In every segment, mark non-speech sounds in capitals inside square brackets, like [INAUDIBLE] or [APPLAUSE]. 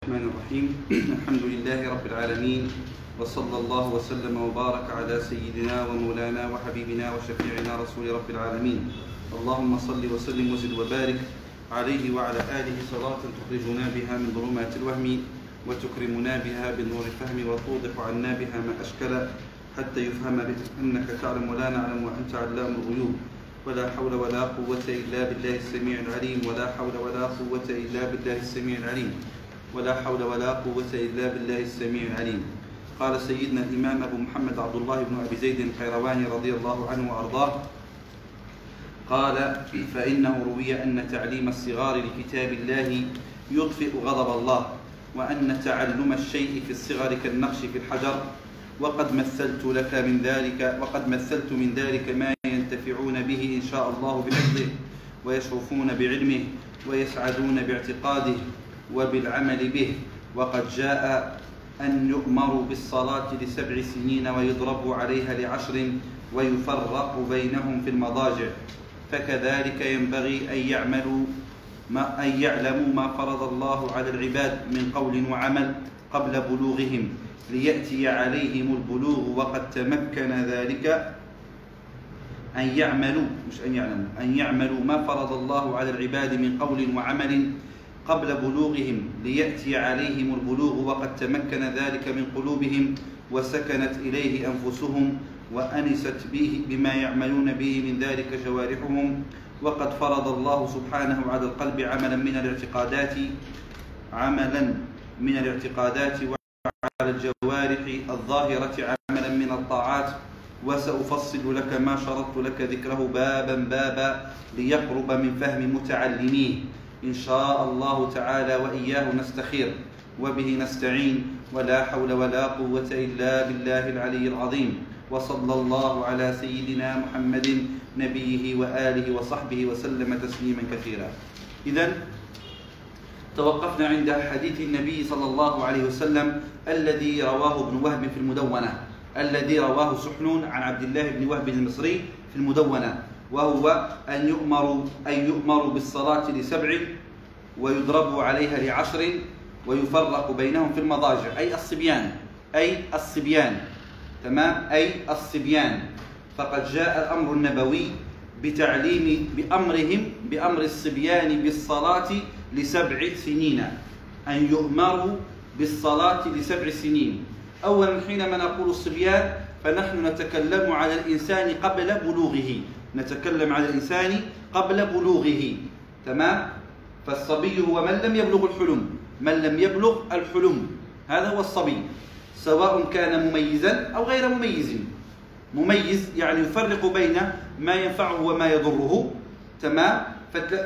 الرحمن الرحيم. [CLEARS THROAT] الحمد لله رب العالمين وصلى الله وسلم وبارك على سيدنا ومولانا وحبيبنا وشفيعنا رسول رب العالمين. اللهم صل وسلم وزد وبارك عليه وعلى آله صلاة تخرجنا بها من ظلمات الوهم وتكرمنا بها بالنور الفهم وتوضح عنا بها ما أشكل حتى يفهم أنك تعلم ولا نعلم وأنت علام الغيوب. ولا حول ولا قوة إلا بالله السميع العليم. ولا حول ولا قوة إلا بالله السميع العليم. ولا حول ولا قوة إلا بالله السميع العليم. قال سيدنا الإمام أبو محمد عبد الله بن أبي زيد القيرواني رضي الله عنه وأرضاه. قال فإنه روي أن تعليم الصغار لكتاب الله يطفئ غضب الله وأن تعلم الشيء في الصغر كالنقش في الحجر. وقد مثلت لك من ذلك وقد مثلت من ذلك ما ينتفعون به إن شاء الله بحفظه ويشرفون بعلمه ويسعدون باعتقاده. وبالعمل به. وقد جاء أن يؤمروا بالصلاة لسبع سنين ويضربوا عليها لعشر ويفرق بينهم في المضاجع. فكذلك ينبغي أن يعملوا ما أن يعلموا ما فرض الله على العباد من قول وعمل قبل بلوغهم ليأتي عليهم البلوغ وقد تمكن ذلك. أن يعملوا مش أن يعلموا أن يعملوا ما فرض الله على العباد من قول وعمل قبل بلوغهم ليأتي عليهم البلوغ وقد تمكن ذلك من قلوبهم وسكنت إليه أنفسهم وأنست به بما يعملون به من ذلك جوارحهم وقد فرض الله سبحانه على القلب عملا من الاعتقادات عملا من الاعتقادات وعلى الجوارح الظاهرة عملا من الطاعات. وسأفصل لك ما شرطت لك ذكره بابا بابا ليقرب من فهم متعلميه. إن شاء الله تعالى وإياه نستخير وبه نستعين ولا حول ولا قوة إلا بالله العلي العظيم وصلى الله على سيدنا محمد نبيه وآله وصحبه وسلم تسليما كثيرا. إذا توقفنا عند حديث النبي صلى الله عليه وسلم الذي رواه ابن وهب في المدونة الذي رواه سحنون عن عبد الله بن وهب المصري في المدونة. وهو أن يؤمروا أن يؤمروا بالصلاة لسبع ويضربوا عليها لعشر ويفرق بينهم في المضاجع. أي الصبيان. أي الصبيان. تمام؟ أي الصبيان. فقد جاء الأمر النبوي بتعليم بأمرهم بأمر الصبيان بالصلاة لسبع سنين. أن يؤمروا بالصلاة لسبع سنين. أولا حينما نقول الصبيان فنحن نتكلم على الإنسان قبل بلوغه. نتكلم على الإنسان قبل بلوغه تمام؟ فالصبي هو من لم يبلغ الحلم من لم يبلغ الحلم. هذا هو الصبي سواء كان مميزا أو غير مميز. مميز يعني يفرق بين ما ينفعه وما يضره تمام؟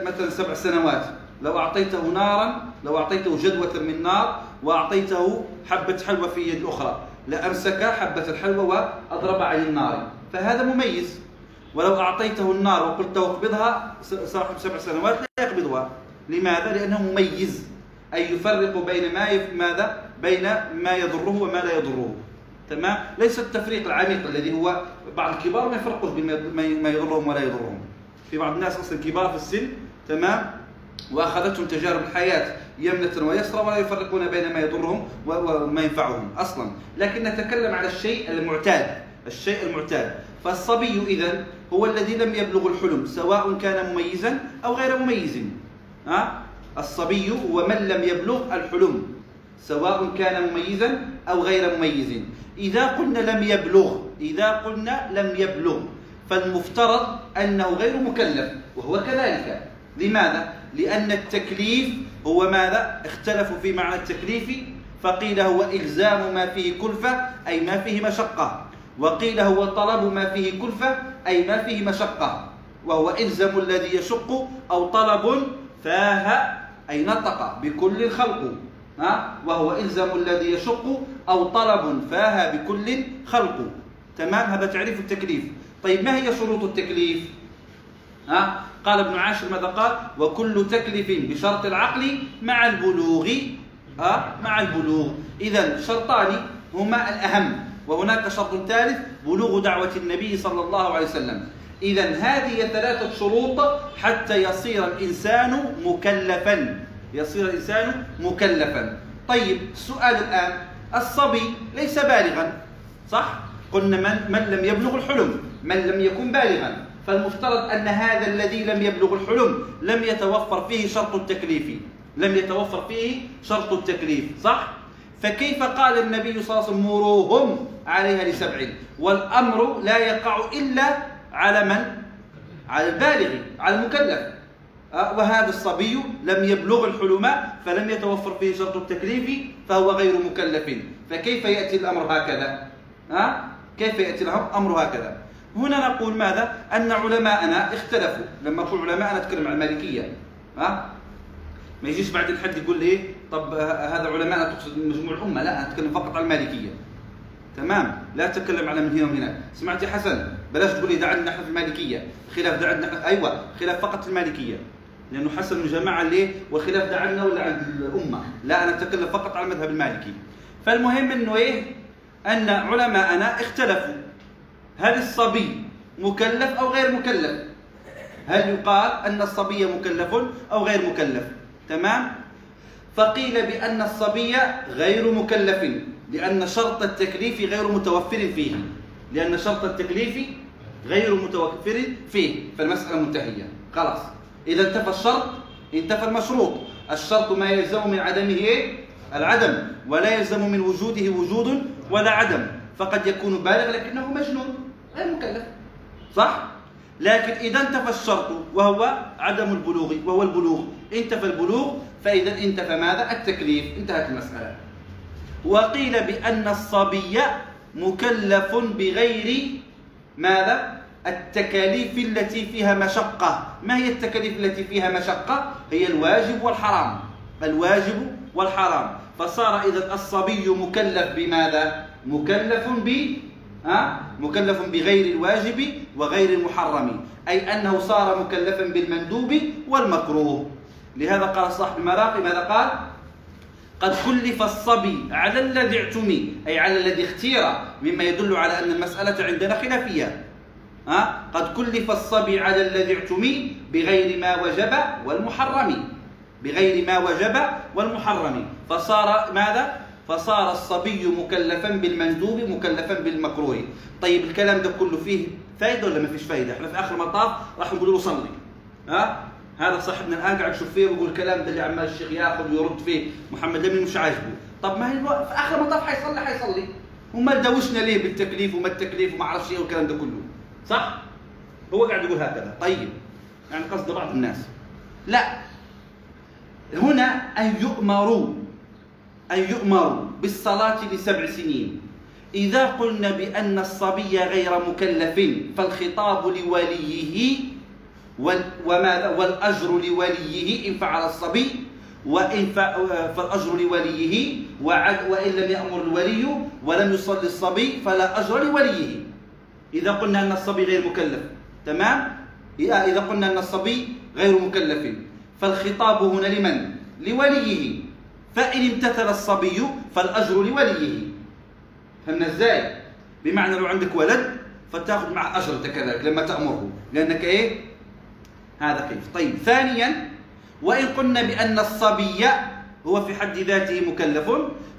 مثلا سبع سنوات لو أعطيته نارا لو أعطيته جدوة من نار وأعطيته حبة حلوى في يد أخرى لأمسك حبة الحلوى وأضرب على النار. فهذا مميز. ولو أعطيته النار وقلت اقبضها صاحب سبع سنوات لا يقبضها لماذا؟ لأنه مميز أي يفرق بين ما يف... ماذا؟ بين ما يضره وما لا يضره تمام؟ ليس التفريق العميق الذي هو بعض الكبار ما يفرقوش بما يضرهم ولا يضرهم في بعض الناس أصلا كبار في السن تمام؟ وأخذتهم تجارب الحياة يمنة ويسرى ولا يفرقون بين ما يضرهم وما ينفعهم أصلا، لكن نتكلم على الشيء المعتاد، الشيء المعتاد، فالصبي اذا هو الذي لم يبلغ الحلم سواء كان مميزا أو غير مميز. ها؟ الصبي هو من لم يبلغ الحلم سواء كان مميزا أو غير مميز. إذا قلنا لم يبلغ، إذا قلنا لم يبلغ فالمفترض أنه غير مكلف وهو كذلك. لماذا؟ لأن التكليف هو ماذا؟ اختلفوا في معنى التكليف فقيل هو إلزام ما فيه كلفة أي ما فيه مشقة وقيل هو طلب ما فيه كلفة أي ما فيه مشقة وهو إلزم الذي يشق أو طلب فاه أي نطق بكل الخلق؟ وهو إلزم الذي يشق أو طلب فاه بكل خلق تمام؟ هذا تعريف التكليف. طيب ما هي شروط التكليف؟ ها؟ قال ابن عاشر ماذا قال؟ وكل تكليف بشرط العقل مع البلوغ ها؟ مع البلوغ. اذا شرطان هما الأهم. وهناك شرط ثالث بلوغ دعوة النبي صلى الله عليه وسلم. اذا هذه ثلاثة شروط حتى يصير الإنسان مكلفا. يصير الإنسان مكلفا. طيب السؤال الآن الصبي ليس بالغا صح؟ قلنا من, من لم يبلغ الحلم من لم يكن بالغا. فالمفترض أن هذا الذي لم يبلغ الحلم لم يتوفر فيه شرط التكليف. لم يتوفر فيه شرط التكليف صح؟ فكيف قال النبي صلى الله عليه وسلم مروهم عليها لسبع والأمر لا يقع إلا على من؟ على البالغ على المكلف أه، وهذا الصبي لم يبلغ الحلم فلم يتوفر فيه شرط التكليف فهو غير مكلف فكيف يأتي الأمر هكذا؟ ها؟ أه؟ كيف يأتي الأمر هكذا؟ هنا نقول ماذا؟ أن علماءنا اختلفوا لما أقول علماء نتكلم عن المالكية ها؟ أه؟ ما يجيش بعد الحد يقول لي طب هذا علماء تقصد مجموع الأمة. لا أنا أتكلم فقط عن المالكية. تمام؟ لا تتكلم على من هنا ومن هناك. سمعت يا حسن؟ بلاش تقول لي ده عندنا إحنا في المالكية. خلاف ده عندنا أيوه خلاف فقط المالكية. لأنه حسن جماعة ليه؟ والخلاف ده عندنا ولا عند الأمة؟ لا أنا أتكلم فقط على المذهب المالكي. فالمهم إنه إيه؟ أن علماءنا اختلفوا. هل الصبي مكلف أو غير مكلف؟ هل يقال أن الصبي مكلف أو غير مكلف؟ تمام؟ فقيل بأن الصبي غير مكلف لأن شرط التكليف غير متوفر فيه. لأن شرط التكليف غير متوفر فيه فالمسألة منتهية. خلاص. إذا انتفى الشرط انتفى المشروط. الشرط ما يلزم من عدمه إيه؟ العدم ولا يلزم من وجوده وجود ولا عدم. فقد يكون بالغ لكنه مجنون غير مكلف. صح؟ لكن إذا انتفى الشرط وهو عدم البلوغ وهو البلوغ. انتفى البلوغ فإذا انتفى ماذا؟ التكليف انتهت المسألة وقيل بأن الصبي مكلف بغير ماذا؟ التكاليف التي فيها مشقة ما هي التكاليف التي فيها مشقة؟ هي الواجب والحرام الواجب والحرام فصار إذا الصبي مكلف بماذا؟ مكلف ب ها مكلف بغير الواجب وغير المحرم أي أنه صار مكلفا بالمندوب والمكروه لهذا قال صاحب المراقي ماذا قال؟ قد كلف الصبي على الذي اعتمي أي على الذي اختير مما يدل على أن المسألة عندنا خلافية. ها؟ قد كلف الصبي على الذي اعتمي بغير ما وجب والمحرم. بغير ما وجب والمحرم. فصار ماذا؟ فصار الصبي مكلفا بالمندوب مكلفا بالمكروه. طيب الكلام ده كله فيه فائده ولا ما فيش فائده إحنا في آخر المطاف راح نقول له صلي. ها؟ هذا صاحبنا الآن قاعد يشوف فيه ويقول الكلام ده اللي عمال الشيخ ياخذ ويرد فيه. محمد لمن مش عاجبه. طب ما هي في آخر المطاف حيصلي حيصلي. وما دوشنا ليه بالتكليف وما التكليف وما أعرفش إيه والكلام ده كله. صح؟ هو قاعد يقول هكذا. طيب. يعني قصد بعض الناس. لا. هنا أن يؤمروا. أن يؤمروا بالصلاة لسبع سنين. إذا قلنا بأن الصبي غير مكلف فالخطاب لوليه وماذا؟ والأجر لوليه إن فعل الصبي وإن فالأجر لوليه وإن لم يأمر الولي ولم يصلي الصبي فلا أجر لوليه. إذا قلنا أن الصبي غير مكلف تمام؟ إذا قلنا أن الصبي غير مكلف. فالخطاب هنا لمن؟ لوليه. فإن امتثل الصبي فالأجر لوليه. فهمنا إزاي؟ بمعنى لو عندك ولد فتاخذ معه أجر أنت كذلك لما تأمره لأنك إيه؟ هذا كيف طيب ثانيا وإن قلنا بأن الصبي هو في حد ذاته مكلف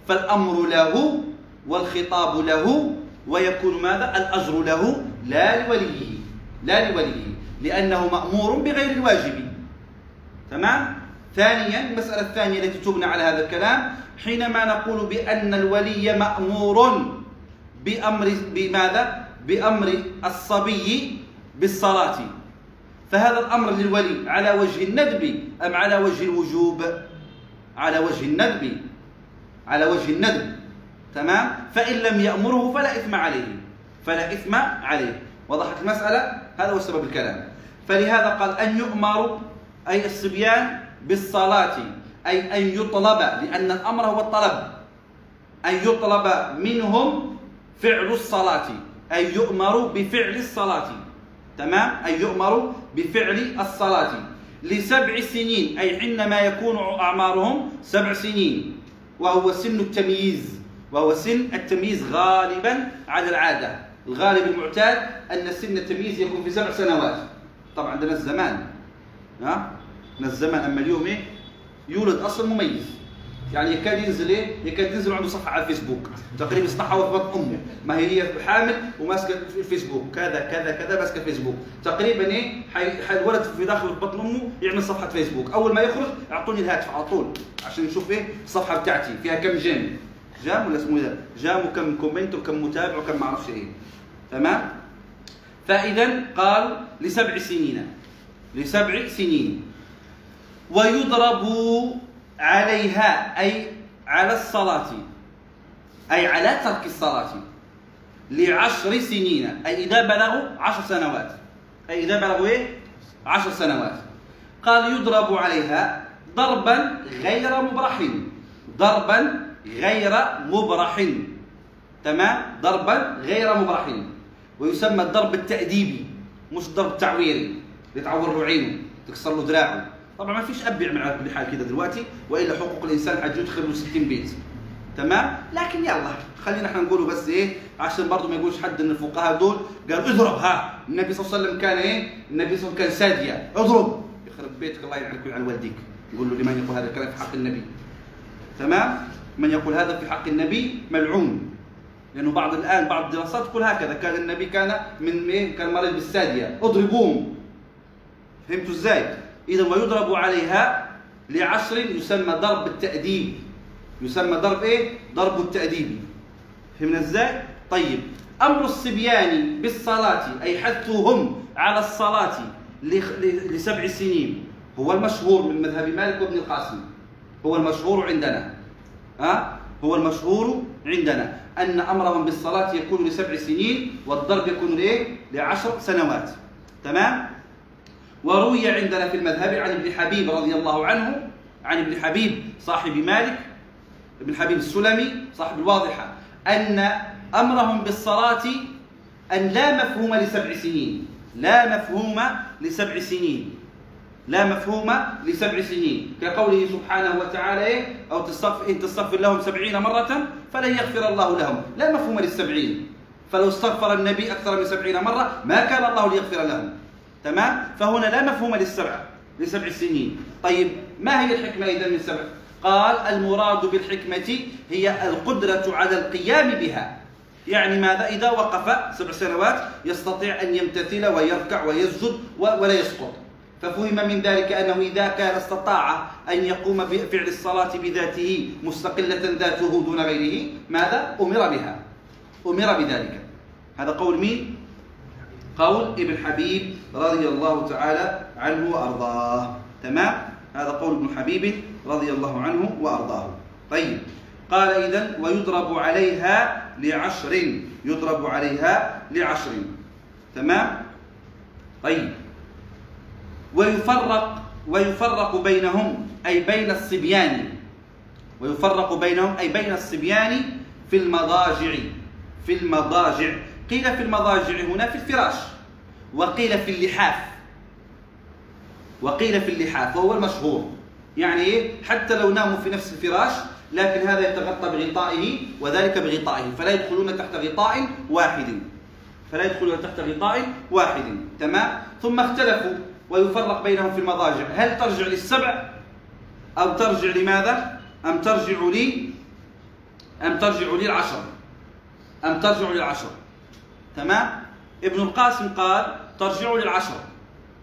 فالأمر له والخطاب له ويكون ماذا؟ الأجر له لا لوليه لا لوليه لأنه مأمور بغير الواجب تمام؟ ثانيا المسألة الثانية التي تبنى على هذا الكلام حينما نقول بأن الولي مأمور بأمر بماذا؟ بأمر الصبي بالصلاة فهذا الأمر للولي على وجه الندب أم على وجه الوجوب؟ على وجه الندب. على وجه الندب. تمام؟ فإن لم يأمره فلا إثم عليه. فلا إثم عليه. وضحت المسألة؟ هذا هو سبب الكلام. فلهذا قال أن يؤمر أي الصبيان بالصلاة أي أن يطلب لأن الأمر هو الطلب. أن يطلب منهم فعل الصلاة. أي يؤمر بفعل الصلاة. تمام؟ أي يؤمر بفعل الصلاة لسبع سنين أي حينما يكون أعمارهم سبع سنين وهو سن التمييز وهو سن التمييز غالبا على العادة. الغالب المعتاد أن سن التمييز يكون في سبع سنوات. طبعا عندنا الزمان. ها؟ من الزمن أما اليوم إيه؟ يولد أصل مميز. يعني يكاد ينزل إيه؟ يكاد ينزل عنده صفحة على الفيسبوك تقريبا في بطن أمه ما هي هي حامل وماسكة الفيسبوك كذا كذا كذا ماسكة فيسبوك تقريبا إيه؟ الولد في داخل بطن أمه يعمل صفحة فيسبوك أول ما يخرج أعطوني الهاتف على طول عشان نشوف إيه الصفحة بتاعتي فيها كم j'aime j'aime ولا اسمه ده؟ j'aime وكم comment وكم متابع وكم ما أعرفش إيه تمام؟ فاذا قال لسبع سنين لسبع سنين ويضرب عليها أي على الصلاة أي على ترك الصلاة لعشر سنين أي إذا بلغوا عشر سنوات. أي إذا بلغوا إيه؟ عشر سنوات. قال يضرب عليها ضربا غير مبرح. ضربا غير مبرح. تمام؟ ضربا غير مبرح. ويسمى الضرب التأديبي مش الضرب التعويري يتعور له عينه تكسر له دراعه. طبعا ما فيش أب يعمل على كل حال كده دلوقتي وإلا حقوق الإنسان له 60 بيت. تمام؟ لكن يلا خلينا إحنا نقوله بس إيه؟ عشان برضه ما يقولش حد إن الفقهاء دول قالوا اضرب ها؟ النبي صلى الله عليه وسلم كان إيه؟ النبي صلى الله عليه وسلم كان ساديا اضرب. يخرب بيتك الله يعينك ويعين والديك. يقول له لمن يقول هذا الكلام في حق النبي؟ تمام؟ من يقول هذا في حق النبي؟ ملعون. لأنه بعض الآن بعض الدراسات تقول هكذا. كان النبي كان من إيه؟ كان مريض بالسادية. اضربوهم. فهمتوا إزاي؟ إذا ويضرب عليها لعشر يسمى ضرب التأديب يسمى ضرب إيه؟ ضرب التأديب فهمنا إزاي؟ طيب أمر الصبيان بالصلاة أي حثهم على الصلاة لسبع سنين هو المشهور من مذهب مالك وابن القاسم هو المشهور عندنا ها هو المشهور عندنا أن أمرهم بالصلاة يكون لسبع سنين والضرب يكون لإيه؟ لعشر سنوات تمام؟ وروي عندنا في المذهب عن ابن حبيب رضي الله عنه عن ابن حبيب صاحب مالك ابن حبيب السلمي صاحب الواضحة أن أمرهم بالصلاة أن لا مفهوم لسبع سنين لا مفهوم لسبع سنين لا مفهوم لسبع سنين. كقوله سبحانه وتعالى إيه؟ أو تصف إن تستغفر لهم سبعين مرة فلن يغفر الله لهم. لا مفهوم للسبعين. فلو استغفر النبي أكثر من سبعين مرة ما كان الله ليغفر لهم. تمام؟ فهنا لا مفهوم للسبع لسبع سنين. طيب ما هي الحكمة إذا من سبع؟ قال المراد بالحكمة هي القدرة على القيام بها. يعني ماذا؟ إذا وقف سبع سنوات يستطيع أن يمتثل ويركع ويسجد ولا يسقط. ففهم من ذلك أنه إذا كان استطاع أن يقوم بفعل الصلاة بذاته مستقلة ذاته دون غيره ماذا؟ أمر بها. أمر بذلك. هذا قول مين؟ قول ابن حبيب رضي الله تعالى عنه وأرضاه. تمام؟ هذا قول ابن حبيب رضي الله عنه وأرضاه. طيب. قال إذا ويضرب عليها لعشر يضرب عليها لعشر. تمام؟ طيب. ويفرق ويفرق بينهم أي بين الصبيان. ويفرق بينهم أي بين الصبيان في المضاجع في المضاجع. قيل في المضاجع هنا في الفراش وقيل في اللحاف. وقيل في اللحاف وهو المشهور. يعني إيه؟ حتى لو ناموا في نفس الفراش لكن هذا يتغطى بغطائه وذلك بغطائه. فلا يدخلون تحت غطاء واحد. فلا يدخلون تحت غطاء واحد. تمام؟ ثم اختلفوا ويفرق بينهم في المضاجع. هل ترجع للسبع؟ أو ترجع لماذا؟ أم ترجع لي؟ أم ترجع للعشر؟ أم ترجع للعشر؟ تمام؟ ابن القاسم قال ترجع للعشر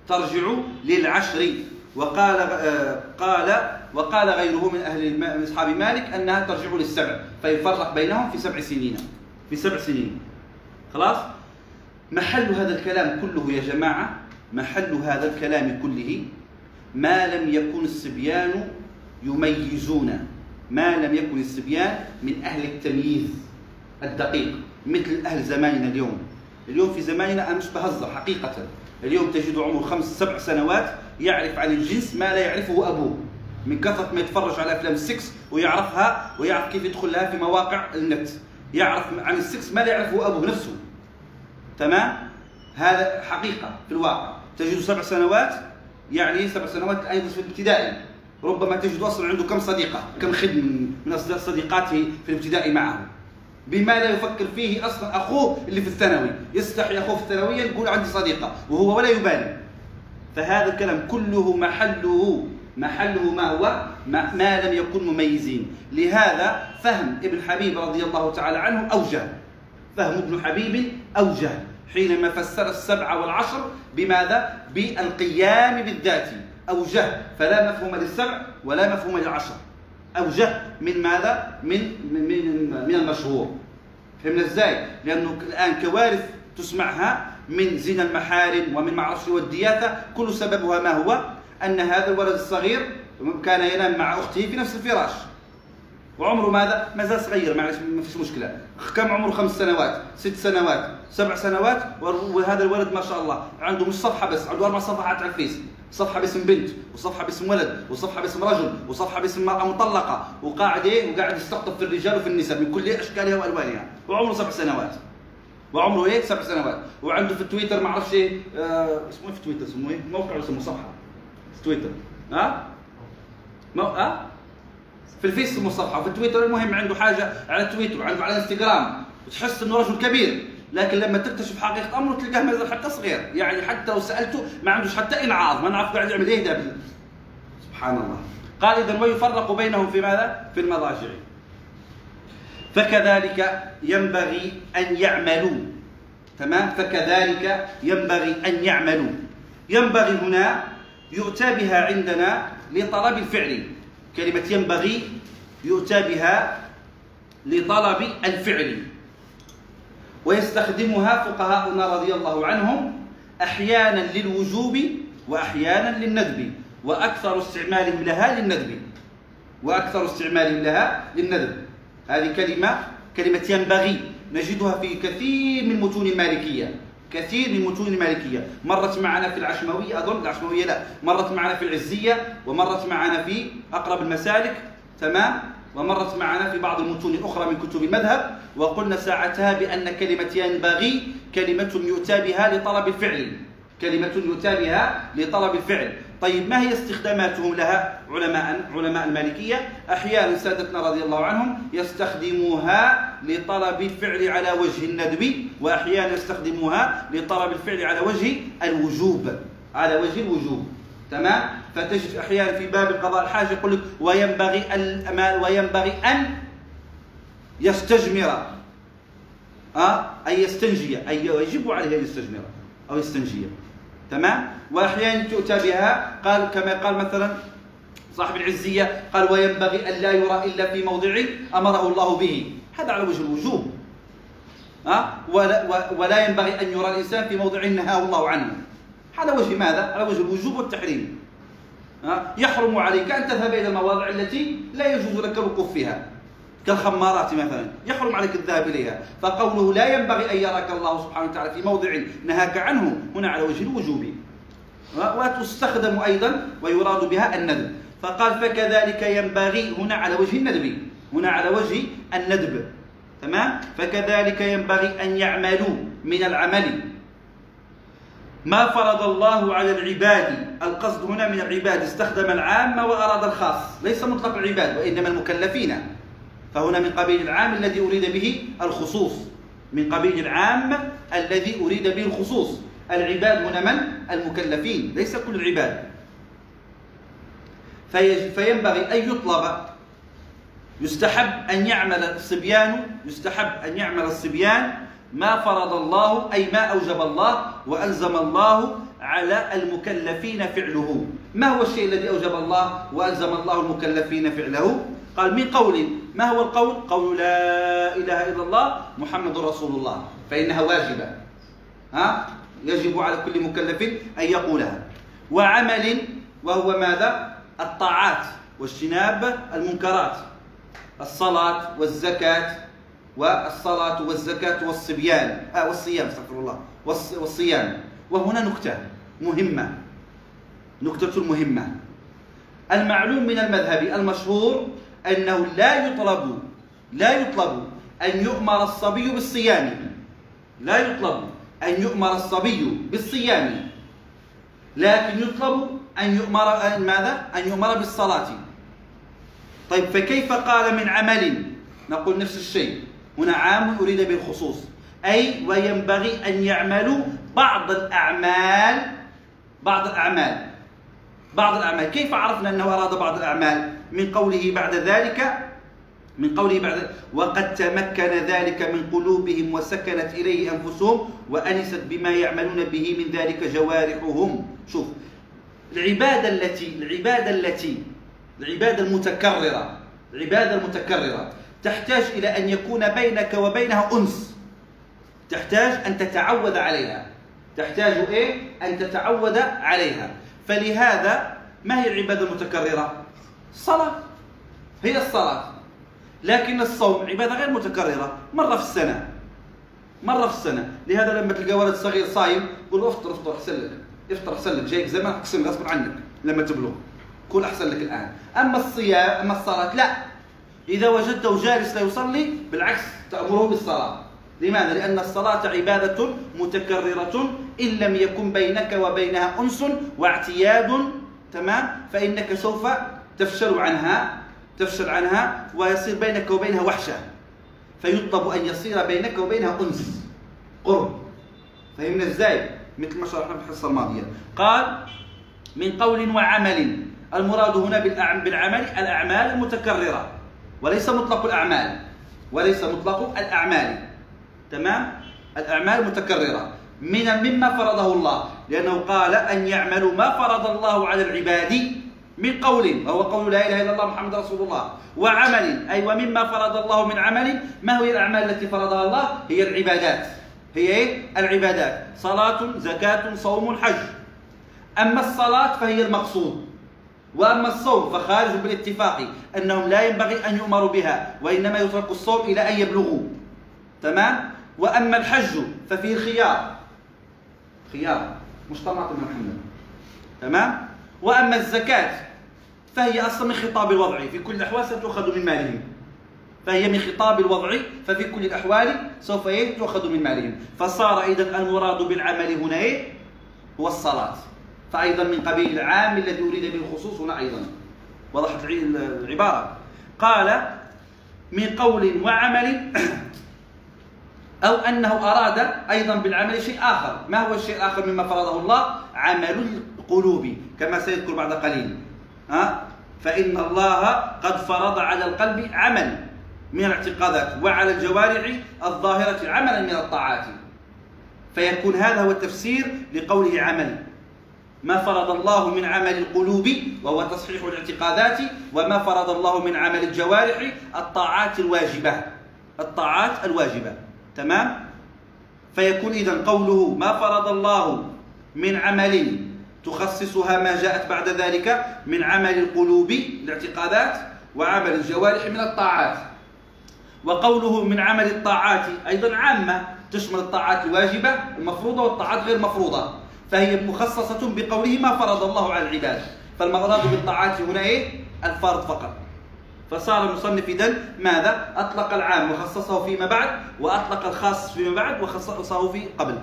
ترجع للعشر وقال آه، قال وقال غيره من أهل من أصحاب مالك أنها ترجع للسبع فيفرق بينهم في سبع سنين. في سبع سنين. خلاص؟ محل هذا الكلام كله يا جماعة محل هذا الكلام كله ما لم يكن الصبيان يميزون ما لم يكن الصبيان من أهل التمييز الدقيق. مثل أهل زماننا اليوم. اليوم في زماننا أنا مش بهزر حقيقة. اليوم تجد عمره خمس سبع سنوات يعرف عن الجنس ما لا يعرفه أبوه. من كثرة ما يتفرج على أفلام السكس ويعرفها ويعرف كيف يدخل لها في مواقع النت. يعرف عن السكس ما لا يعرفه أبوه نفسه. تمام؟ هذا حقيقة في الواقع. تجد سبع سنوات يعني سبع سنوات الآن في الابتدائي. ربما تجد أصلا عنده كم صديقة كم خدم من صديقاته في الابتدائي معه. بما لا يفكر فيه أصلا أخوه اللي في الثانوي. يستحي أخوه في الثانويه يقول عندي صديقة وهو ولا يبالي. فهذا الكلام كله محله محله ما هو؟ ما, ما لم يكن مميزين. لهذا فهم ابن حبيب رضي الله تعالى عنه أوجه. فهم ابن حبيب أوجه حينما فسر السبع والعشر بماذا؟ بالقيام بالذات. أوجه. فلا مفهوم للسبع ولا مفهوم للعشر. أوجه من ماذا؟ من من من المشهور فهمنا إزاي؟ لأنه الآن كوارث تسمعها من زنا المحارم ومن معرفش والدياثة كل سببها ما هو؟ أن هذا الولد الصغير كان ينام مع أخته في نفس الفراش وعمره ماذا؟ ما زال صغير معلش ما فيش مشكلة كم عمره خمس سنوات ست سنوات سبع سنوات وهذا الولد ما شاء الله عنده مش صفحة بس عنده أربع صفحات على الفيس صفحة باسم بنت وصفحة باسم ولد وصفحة باسم رجل وصفحة باسم مراه مطلقة وقاعد إيه وقاعد يستقطب في الرجال وفي النساء من كل أشكالها وألوانها. وعمره سبع سنوات. وعمره إيه؟ سبع سنوات. وعنده في التويتر ما أعرفش إيه آه اسمه إيه في تويتر؟ اسمه إيه؟ موقع اسمه؟ صفحة. في تويتر. ها؟ مو... ها؟ في الفيس اسمه صفحة. وفي التويتر المهم عنده حاجة على تويتر وعنده على انستغرام. وتحس إنه رجل كبير. لكن لما تكتشف حقيقة أمره تلقاه ما حتى صغير. يعني حتى لو سألته ما عندوش حتى إنعاظ ما نعرف قاعد يعمل إيه ده سبحان الله. قال اذا ويفرق بينهم في ماذا؟ في المضاجع. فكذلك ينبغي أن يعملوا. تمام؟ فكذلك ينبغي أن يعملوا. ينبغي هنا يؤتى بها عندنا لطلب الفعل. كلمة ينبغي يؤتى بها لطلب الفعل. ويستخدمها فقهاؤنا رضي الله عنهم أحيانا للوجوب وأحيانا للندب وأكثر استعمالهم لها للندب وأكثر استعمالهم لها للندب. هذه كلمة كلمة ينبغي نجدها في كثير من متون المالكية كثير من متون المالكية. مرت معنا في العشمويه أظن العشمويه لا مرت معنا في العزية ومرت معنا في أقرب المسالك. تمام؟ ومرت معنا في بعض المتون الأخرى من كتب المذهب وقلنا ساعتها بأن كلمه ينبغي كلمة يؤتى بها لطلب الفعل. كلمة يؤتى بها لطلب الفعل. طيب ما هي استخداماتهم لها؟ علماء علماء المالكية أحيانا سادتنا رضي الله عنهم يستخدموها لطلب الفعل على وجه الندب وأحيانا يستخدموها لطلب الفعل على وجه الوجوب على وجه الوجوب. تمام؟ فتجد أحيانا في باب قضاء الحاجة يقول لك وينبغي وينبغي أن يستجمر. أه؟ أي يستنجي. أي يجب عليه أن يستجمر أو يستنجي. تمام؟ وأحيانا تؤتى بها قال كما قال مثلا صاحب العزية قال وينبغي أن لا يرى إلا في موضع أمره الله به. هذا على وجه الوجوب. ها ولا, ولا ينبغي أن يرى الإنسان في موضع نهاه الله عنه. على وجه ماذا؟ على وجه الوجوب والتحريم. يحرم عليك أن تذهب إلى المواضع التي لا يجوز لك الوقوف فيها. كالخمارات مثلا. يحرم عليك الذهاب إليها. فقوله لا ينبغي أن يراك الله سبحانه وتعالى في موضع نهاك عنه هنا على وجه الوجوب. وتستخدم أيضا ويراد بها الندب. فقال فكذلك ينبغي هنا على وجه الندب. هنا على وجه الندب. تمام؟ فكذلك ينبغي أن يعملوا من العمل. ما فرض الله على العباد القصد هنا من العباد استخدم العام وأراد الخاص. ليس مطلق العباد وإنما المكلفين. فهنا من قبيل العام الذي أريد به الخصوص. من قبيل العام الذي أريد به الخصوص. العباد هنا من؟ المكلفين. ليس كل العباد. فينبغي أن يطلب. يستحب أن يعمل الصبيان يستحب أن يعمل الصبيان ما فرض الله أي ما أوجب الله وألزم الله على المكلفين فعله. ما هو الشيء الذي أوجب الله وألزم الله المكلفين فعله؟ قال من قول. ما هو القول؟ قول لا إله إلا الله محمد رسول الله. فإنها واجبة. ها؟ يجب على كل مكلف أن يقولها. وعمل وهو ماذا؟ الطاعات واجتناب المنكرات الصلاة والزكاة. والصلاة والزكاة والصبيان. آه والصيام استغفر الله. والصيام. وهنا نكتة مهمة. نكتة مهمة. المعلوم من المذهب المشهور أنه لا يطلب لا يطلب أن يؤمر الصبي بالصيام. لا يطلب أن يؤمر الصبي بالصيام. لكن يطلب أن يؤمر أن ماذا؟ أن يؤمر بالصلاة. طيب فكيف قال من عمل؟ نقول نفس الشيء. هنا عام أريد به الخصوص أي وينبغي أن يعملوا بعض الأعمال بعض الأعمال. بعض الأعمال. كيف عرفنا أنه أراد بعض الأعمال؟ من قوله بعد ذلك من قوله بعد وقد تمكن ذلك من قلوبهم وسكنت إليه أنفسهم وأنست بما يعملون به من ذلك جوارحهم. شوف العبادة التي العبادة التي العبادة المتكررة العبادة المتكررة تحتاج إلى أن يكون بينك وبينها أنس. تحتاج أن تتعود عليها. تحتاج إيه؟ أن تتعود عليها. فلهذا ما هي العبادة المتكررة؟ الصلاة هي الصلاة. لكن الصوم عبادة غير متكررة. مرة في السنة. مرة في السنة. لهذا لما تلقى ولد صغير صايم قول افطر افطر احسن لك. افطر احسن لك. جايك زمان اقسم غصب عنك. لما تبلغ. كل أحسن لك الآن. أما الصيام أما الصلاة لا. إذا وجدته جالس لا يصلي بالعكس تأمره بالصلاة. لماذا؟ لأن الصلاة عبادة متكررة إن لم يكن بينك وبينها أنس واعتياد تمام؟ فإنك سوف تفشل عنها تفشل عنها ويصير بينك وبينها وحشة. فيطلب أن يصير بينك وبينها أنس قرب. فهمنا إزاي؟ مثل ما شرحنا في الحصة الماضية. قال من قول وعمل. المراد هنا بالعمل الأعمال المتكررة. وليس مطلق الأعمال. وليس مطلق الأعمال. تمام؟ الأعمال المتكررة من مما فرضه الله. لأنه قال أن يعملوا ما فرض الله على العباد من قول وهو قول لا إله إلا الله محمد رسول الله وعمل. أي ومما فرض الله من عمل ما هي الأعمال التي فرضها الله؟ هي العبادات. هي إيه؟ العبادات. صلاة زكاة صوم حج. أما الصلاة فهي المقصود. وأما الصوم فخارج بالاتفاق أنهم لا ينبغي أن يؤمروا بها وإنما يترك الصوم إلى أن يبلغوا. تمام؟ وأما الحج ففيه الخيار خيار. مش طماطم محمد. تمام؟ وأما الزكاة فهي أصلا من خطاب الوضع. في كل الأحوال ستؤخذ من مالهم. فهي من خطاب الوضع ففي كل الأحوال سوف إيه؟ تؤخذ من مالهم. فصار اذا المراد بالعمل هنا إيه؟ هو الصلاة. فايضا من قبيل العام الذي أريد به الخصوص هنا أيضا. وضحت العبارة. قال من قول وعمل [CLEARS THROAT] أو أنه أراد أيضا بالعمل شيء آخر. ما هو الشيء الآخر مما فرضه الله؟ عمل القلوب كما سيذكر بعد قليل. ها؟ فإن الله قد فرض على القلب عمل من الاعتقادات وعلى الجوارح الظاهرة عملا من الطاعات. فيكون هذا هو التفسير لقوله عمل. ما فرض الله من عمل القلوب وهو تصحيح الاعتقادات وما فرض الله من عمل الجوارح الطاعات الواجبة. الطاعات الواجبة. تمام؟ فيكون إذا قوله ما فرض الله من عمل تخصصها ما جاءت بعد ذلك من عمل القلوب الاعتقادات وعمل الجوارح من الطاعات. وقوله من عمل الطاعات أيضا عامة تشمل الطاعات الواجبة المفروضة والطاعات غير مفروضة. فهي مخصصة بقوله ما فرض الله على العباد فالمراد بالطاعات هنا إيه؟ الفرض فقط فصار المصنف إذن ماذا؟ أطلق العام وخصصه فيما بعد وأطلق الخاص فيما بعد وخصصه في قبل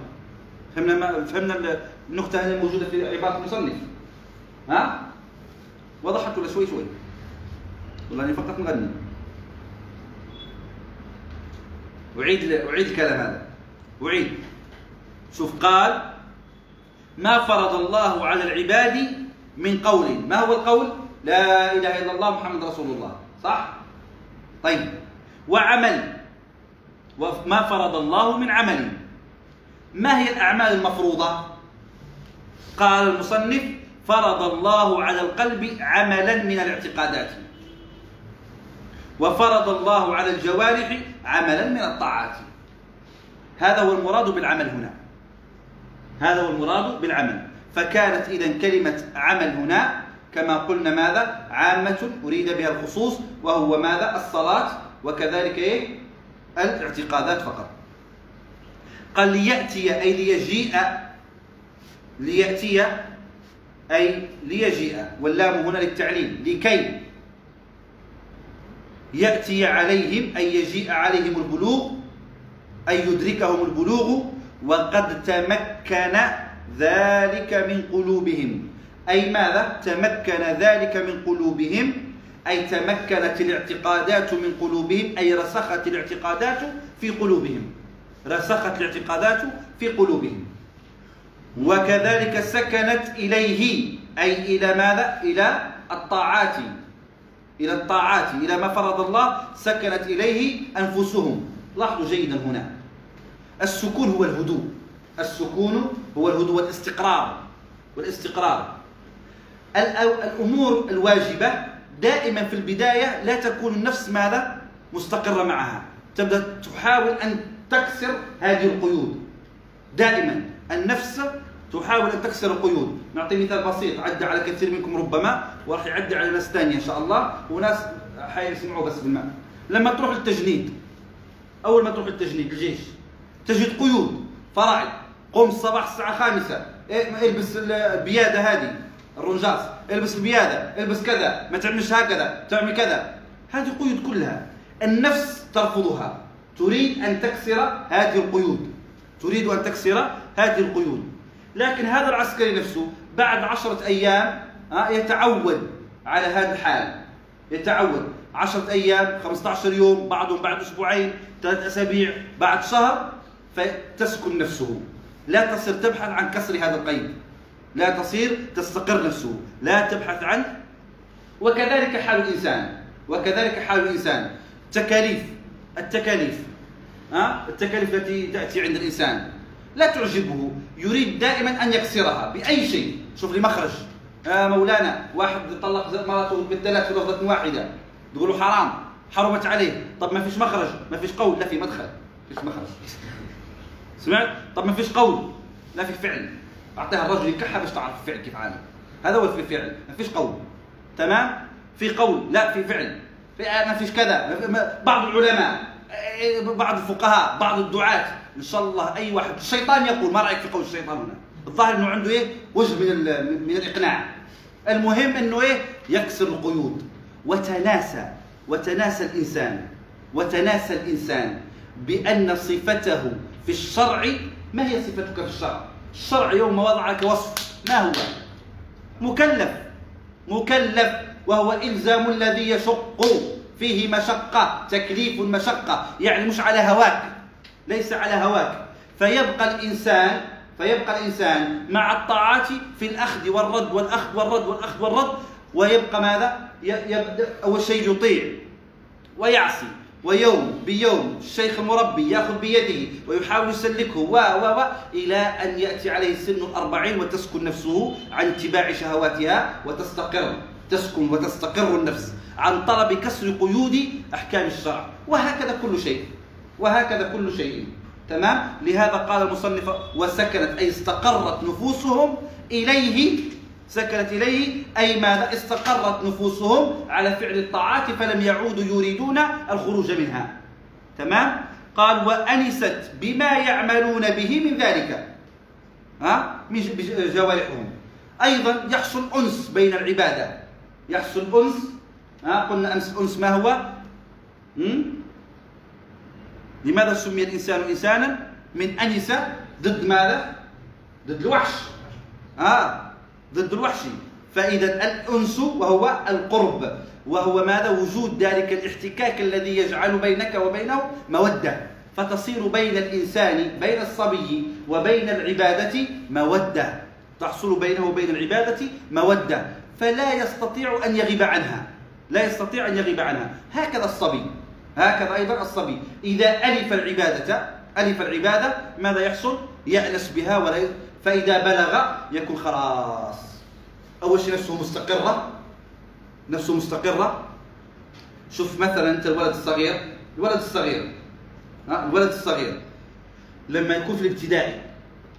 فهمنا ما فهمنا النقطة هذه الموجودة في عبارة المصنف ها؟ وضحت ولا شوي شوي؟ والله أنا فقط مغني أعيد أعيد الكلام هذا أعيد شوف قال ما فرض الله على العباد من قول. ما هو القول؟ لا إله إلا الله محمد رسول الله. صح؟ طيب. وعمل. وما فرض الله من عمل. ما هي الأعمال المفروضة؟ قال المصنف فرض الله على القلب عملا من الاعتقادات. وفرض الله على الجوارح عملا من الطاعات. هذا هو المراد بالعمل هنا. هذا هو المراد بالعمل. فكانت إذا كلمة عمل هنا كما قلنا ماذا؟ عامة أريد بها الخصوص وهو ماذا؟ الصلاة وكذلك إيه؟ الاعتقادات فقط. قال ليأتي أي ليجيء ليأتي أي ليجيء. واللام هنا للتعليم لكي يأتي عليهم أي يجيء عليهم البلوغ أي يدركهم البلوغ وقد تمكن ذلك من قلوبهم. أي ماذا؟ تمكن ذلك من قلوبهم. أي تمكنت الاعتقادات من قلوبهم. أي رسخت الاعتقادات في قلوبهم. رسخت الاعتقادات في قلوبهم. وكذلك سكنت إليه. أي إلى ماذا؟ إلى الطاعات. إلى الطاعات. إلى ما فرض الله سكنت إليه أنفسهم. لاحظوا جيدا هنا. السكون هو الهدوء. السكون هو الهدوء والاستقرار. والاستقرار. الأمور الواجبة دائما في البداية لا تكون النفس ماذا؟ مستقرة معها. تبدأ تحاول أن تكسر هذه القيود. دائما النفس تحاول أن تكسر القيود. نعطي مثال بسيط. عدى على كثير منكم ربما. وراح يعدي على ناس ثانية إن شاء الله. وناس حيسمعوا بس بالماء. لما تروح للتجنيد. أول ما تروح للتجنيد الجيش. تجد قيود. فرائض قم الصباح الساعة خامسة البس البيادة هذه الرنجاس البس البيادة البس كذا ما تعملش هكذا تعمل كذا. هذه قيود كلها. النفس ترفضها. تريد أن تكسر هذه القيود. تريد أن تكسر هذه القيود. لكن هذا العسكري نفسه بعد عشرة أيام يتعود على هذا الحال. يتعود عشرة أيام 15 يوم بعضهم بعد أسبوعين ثلاث أسابيع بعد شهر فتسكن نفسه. لا تصير تبحث عن كسر هذا القيد. لا تصير تستقر نفسه. لا تبحث عنه وكذلك حال الإنسان. وكذلك حال الإنسان. تكاليف. التكاليف. ها؟ التكاليف التي تأتي عند الإنسان. لا تعجبه. يريد دائما أن يكسرها بأي شيء. شوف لي مخرج. آه مولانا واحد طلق مراته بالثلاث في لفظة واحدة. تقولوا حرام. حرمت عليه. طب ما فيش مخرج. ما فيش قول. لا في مدخل. فيش مخرج. سمعت؟ طب ما فيش قول. لا في فعل. أعطيها الرجل يكحها باش تعرف الفعل كيف عامل. هذا هو في فعل ما فيش قول. تمام؟ في قول. لا في فعل. في ما فيش كذا. بعض العلماء بعض الفقهاء بعض الدعاة. إن شاء الله أي واحد الشيطان يقول. ما رأيك في قول الشيطان هنا؟ الظاهر إنه عنده إيه؟ وجه من من الإقناع. المهم إنه إيه؟ يكسر القيود. وتناسى وتناسى الإنسان. وتناسى الإنسان بأن صفته في الشرع ما هي صفتك في الشرع؟ الشرع يوم وضع لك وصف ما هو؟ مكلف مكلف وهو إلزام الذي يشق فيه مشقة تكليف مشقة يعني مش على هواك ليس على هواك. فيبقى الإنسان فيبقى الإنسان مع الطاعات في الأخذ والرد والأخذ والرد والأخذ والرد ويبقى ماذا؟ أول شيء يطيع ويعصي. ويوم بيوم الشيخ المربي ياخذ بيده ويحاول يسلكه و و و إلى أن يأتي عليه سن الأربعين وتسكن نفسه عن اتباع شهواتها وتستقر تسكن وتستقر النفس عن طلب كسر قيود أحكام الشرع. وهكذا كل شيء وهكذا كل شيء. تمام؟ لهذا قال المصنف وسكنت أي استقرت نفوسهم إليه سكنت إليه أي ماذا؟ استقرت نفوسهم على فعل الطاعات فلم يعودوا يريدون الخروج منها. تمام؟ قال وأنست بما يعملون به من ذلك. ها؟ بجوارحهم. أيضا يحصل أنس بين العبادة. يحصل أنس ها؟ قلنا أمس الأنس ما هو؟ لماذا سمي الإنسان إنسانا؟ من أنس ضد ماذا؟ ضد الوحش. آه ضد الوحش. فإذا الأنس وهو القرب وهو ماذا؟ وجود ذلك الاحتكاك الذي يجعل بينك وبينه مودة. فتصير بين الإنسان بين الصبي وبين العبادة مودة. تحصل بينه وبين العبادة مودة. فلا يستطيع أن يغيب عنها. لا يستطيع أن يغيب عنها. هكذا الصبي. هكذا أيضا الصبي. إذا ألف العبادة ألف العبادة ماذا يحصل؟ يأنس بها ولا فإذا بلغ يكون خلاص. أول شيء نفسه مستقرة. نفسه مستقرة. شوف مثلا أنت الولد الصغير. الولد الصغير. ها؟ الولد الصغير. لما يكون في الابتدائي.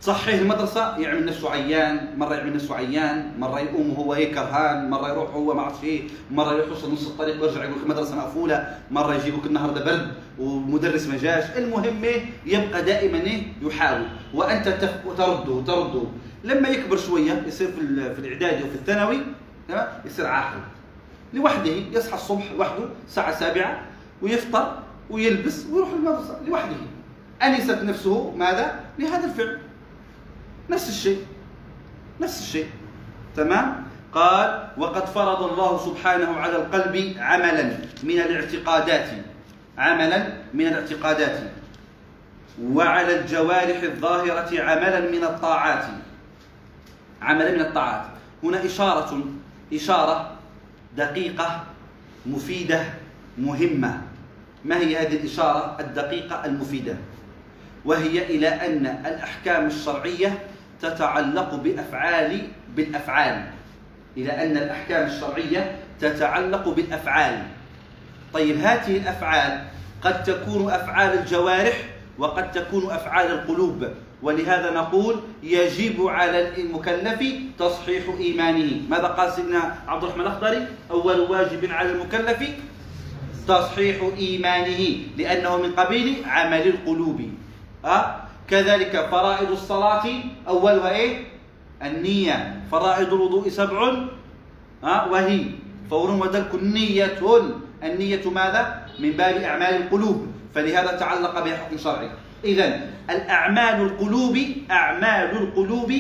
تصحيه المدرسة يعمل نفسه عيان، مرة يعمل نفسه عيان، مرة يقوم وهو هيك كرهان، مرة يروح هو ما أعرفش إيه، مرة يروح يوصل نص الطريق ويرجع يقول المدرسة مقفولة، مرة يجيبك النهارده برد ومدرس ما جاش، المهم إيه يبقى دائما إيه يحاول، وأنت ترده ترده، لما يكبر شوية يصير في الإعدادي وفي الثانوي تمام؟ يصير عاقل. لوحده يصحى الصبح لوحده الساعة السابعة ويفطر ويلبس ويروح المدرسة لوحده. أنست نفسه ماذا؟ لهذا الفعل. نفس الشيء. نفس الشيء. تمام؟ قال وقد فرض الله سبحانه على القلب عملا من الاعتقادات. عملا من الاعتقادات. وعلى الجوارح الظاهرة عملا من الطاعات. عملا من الطاعات. هنا إشارة إشارة دقيقة مفيدة مهمة. ما هي هذه الإشارة الدقيقة المفيدة؟ وهي إلى أن الأحكام الشرعية تتعلق بأفعال بالأفعال. إلى أن الأحكام الشرعية تتعلق بالأفعال. طيب هذه الأفعال قد تكون أفعال الجوارح وقد تكون أفعال القلوب. ولهذا نقول يجب على المكلف تصحيح إيمانه. ماذا قال سيدنا عبد الرحمن الأخضري؟ أول واجب على المكلف تصحيح إيمانه لأنه من قبيل عمل القلوب. أه؟ كذلك فرائض الصلاة أولها إيه؟ النية. فرائض الوضوء سبع. أه؟ وهي. فور ودلك نية النية ماذا؟ من باب أعمال القلوب. فلهذا تعلق بها حكم شرعي. إذا الأعمال القلوب أعمال القلوب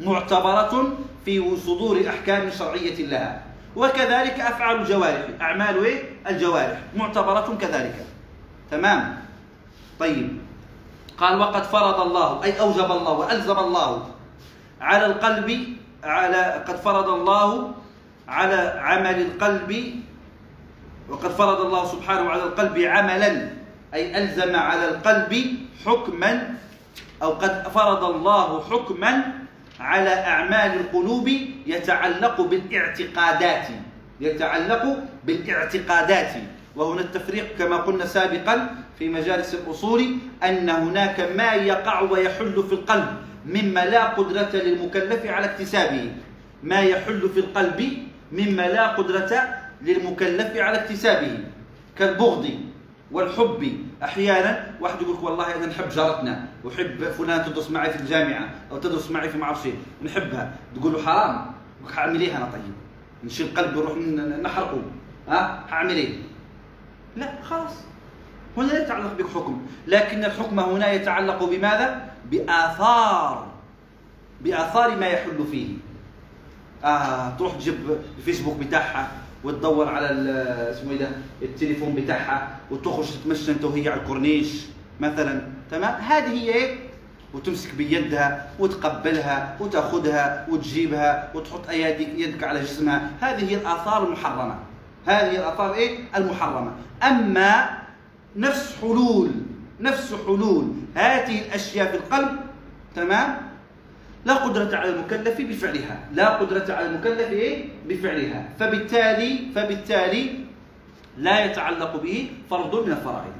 معتبرة في صدور أحكام شرعية لها. وكذلك أفعال الجوارح. أعمال إيه؟ الجوارح. معتبرة كذلك. تمام؟ طيب. قال وقد فرض الله أي أوجب الله وألزم الله على القلب على قد فرض الله على عمل القلب وقد فرض الله سبحانه على القلب عملا أي ألزم على القلب حكما أو قد فرض الله حكما على أعمال القلوب يتعلق بالاعتقادات يتعلق بالاعتقادات. وهنا التفريق كما قلنا سابقا في مجالس الأصول أن هناك ما يقع ويحل في القلب مما لا قدرة للمكلف على اكتسابه. ما يحل في القلب مما لا قدرة للمكلف على اكتسابه. كالبغض والحب. أحيانا واحد يقول لك والله أنا نحب جارتنا وحب فلان تدرس معي في الجامعة أو تدرس معي في ما اعرف نحبها. تقول له حرام. حاعمل إيه أنا طيب؟ نشيل قلبي ونروح نحرقه. ها؟ حاعمل إيه؟ لا خلاص. هنا لا يتعلق بك حكم لكن الحكم هنا يتعلق بماذا؟ بآثار. بآثار ما يحل فيه. آه تروح تجيب الفيسبوك بتاعها وتدور على اسمه إيه ده؟ التليفون بتاعها وتخرج تتمشى انت وهي على الكورنيش مثلا. تمام؟ هذه هي إيه؟ وتمسك بيدها وتقبلها وتأخذها وتجيبها وتحط إيدك يدك على جسمها. هذه هي الآثار المحرمة. هذه الآثار إيه؟ المحرمة. أما نفس حلول نفس حلول. هذه الأشياء في القلب تمام؟ لا قدرة على المكلف بفعلها. لا قدرة على المكلف إيه؟ بفعلها. فبالتالي فبالتالي لا يتعلق به فرض من الفرائض.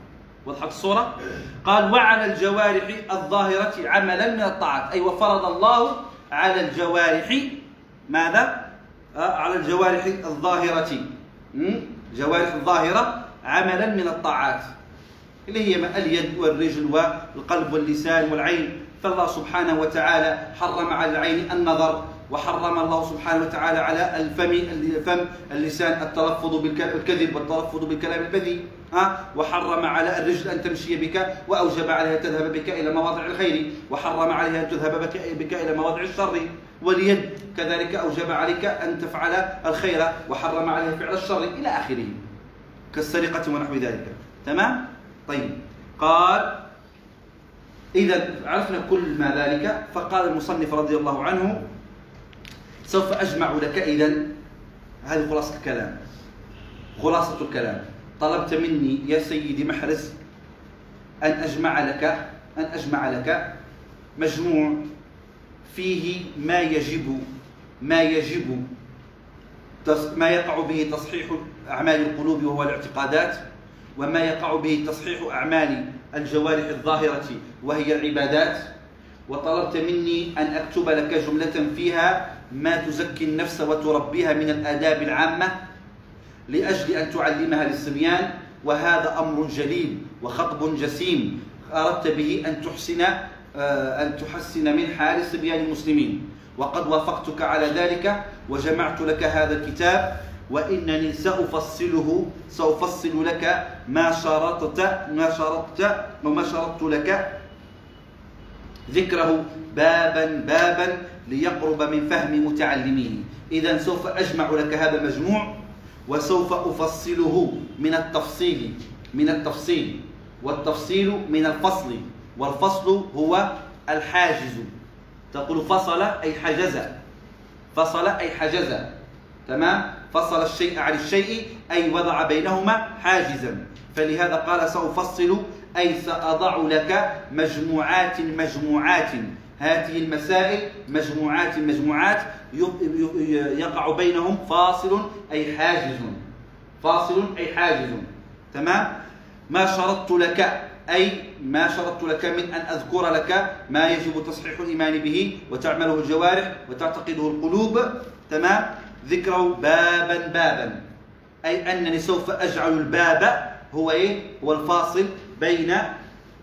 وضحت الصورة؟ قال وعلى الجوارح الظاهرة عملا من الطاعات. أي وفرض الله على الجوارح ماذا؟ آه على الجوارح الظاهرة. جوارح الظاهرة عملا من الطاعات. اللي هي اليد والرجل والقلب واللسان والعين. فالله سبحانه وتعالى حرم على العين النظر وحرم الله سبحانه وتعالى على الفم الفم اللسان التلفظ بالكذب والتلفظ بالكلام البذيء ها؟ وحرم على الرجل أن تمشي بك وأوجب عليها تذهب بك إلى مواضع الخير وحرم عليها أن تذهب بك, بك إلى مواضع الشر. واليد كذلك أوجب عليك أن تفعل الخير وحرم عليها فعل الشر إلى آخره. كالسرقة ونحو ذلك. تمام؟ طيب. قال إذا عرفنا كل ما ذلك فقال المصنف رضي الله عنه سوف أجمع لك إذا هذه خلاصة الكلام. خلاصة الكلام. طلبت مني يا سيدي محرز أن أجمع لك أن أجمع لك مجموع فيه ما يجب ما يجب ما يقع به تصحيح أعمال القلوب وهو الاعتقادات. وما يقع به تصحيح أعمال الجوارح الظاهرة وهي العبادات وطلبت مني أن أكتب لك جملة فيها ما تزكي النفس وتربيها من الآداب العامة لأجل أن تعلمها للصبيان. وهذا أمر جليل وخطب جسيم. أردت به أن تحسن آه، أن تحسن من حال صبيان المسلمين. وقد وافقتك على ذلك وجمعت لك هذا الكتاب وإنني سأفصله سأفصل لك ما شرطت ما شرطت وما شرطت لك ذكره بابا بابا ليقرب من فهم متعلميه. إذا سوف أجمع لك هذا المجموع وسوف أفصله من التفصيل من التفصيل. والتفصيل من الفصل. والفصل هو الحاجز. تقول فصل أي حجز. فصل أي حجز. تمام؟ فصل الشيء عن الشيء أي وضع بينهما حاجزا. فلهذا قال سأفصل أي سأضع لك مجموعات مجموعات. هذه المسائل مجموعات مجموعات يقع بينهم فاصل أي حاجز. فاصل أي حاجز. تمام؟ ما شرطت لك أي ما شرطت لك من أن أذكر لك ما يجب تصحيح الإيمان به وتعمله الجوارح وتعتقده القلوب. تمام؟ ذكره بابا بابا. أي أنني سوف أجعل الباب هو إيه؟ هو الفاصل بين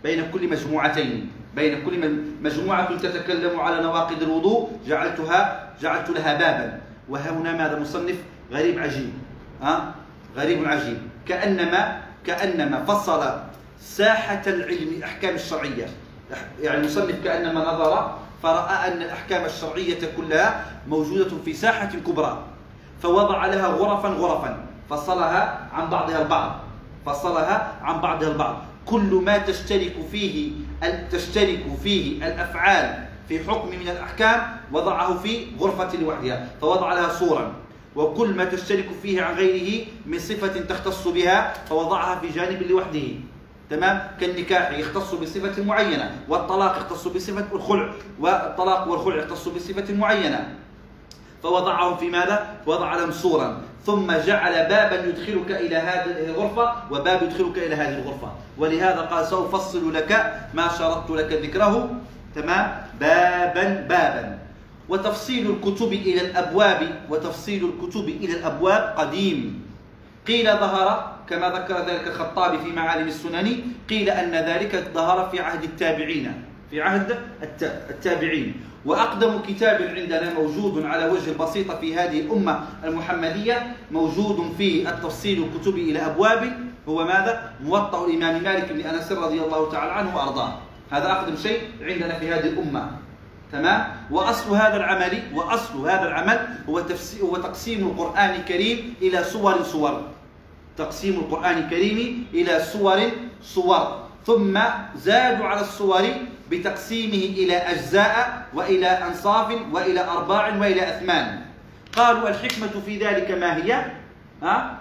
بين كل مجموعتين. بين كل مجموعة تتكلم على نواقض الوضوء. جعلتها جعلت لها بابا. وهنا ماذا مصنف غريب عجيب. ها؟ أه؟ غريب عجيب. كأنما كأنما فصل ساحة العلم الأحكام الشرعية. يعني المصنف كأنما نظر فرأى أن الأحكام الشرعية كلها موجودة في ساحة كبرى فوضع لها غرفا غرفا فصلها عن بعضها البعض فصلها عن بعضها البعض. كل ما تشترك فيه تشترك فيه الأفعال في حكم من الأحكام وضعه في غرفة لوحدها فوضع لها صورا. وكل ما تشترك فيه عن غيره من صفة تختص بها فوضعها في جانب لوحده. تمام؟ كالنكاح يختص بصفة معينة والطلاق يختص بصفة الخلع والطلاق والخلع يختص بصفة معينة. فوضعهم في ماذا؟ وضع لهم صورا. ثم جعل بابا يدخلك إلى هذه الغرفة وباب يدخلك إلى هذه الغرفة. ولهذا قال سأفصل لك ما شرطت لك ذكره. تمام؟ بابا بابا. وتفصيل الكتب إلى الأبواب وتفصيل الكتب إلى الأبواب قديم. قيل ظهر كما ذكر ذلك الخطابي في معالم السنن قيل أن ذلك ظهر في عهد التابعين في عهد التابعين. وأقدم كتاب عندنا موجود على وجه البسيطة في هذه الأمة المحمدية موجود في التفصيل الكتب إلى أبواب هو ماذا؟ موطأ الإمام مالك بن أنس رضي الله تعالى عنه وأرضاه. هذا أقدم شيء عندنا في هذه الأمة. تمام؟ وأصل هذا العمل وأصل هذا العمل هو تفسير هو تقسيم القرآن الكريم إلى صور صور. تقسيم القرآن الكريم إلى صور صور ثم زادوا على الصور بتقسيمه إلى أجزاء وإلى أنصاف وإلى أرباع وإلى أثمان. قالوا الحكمة في ذلك ما هي؟ ها؟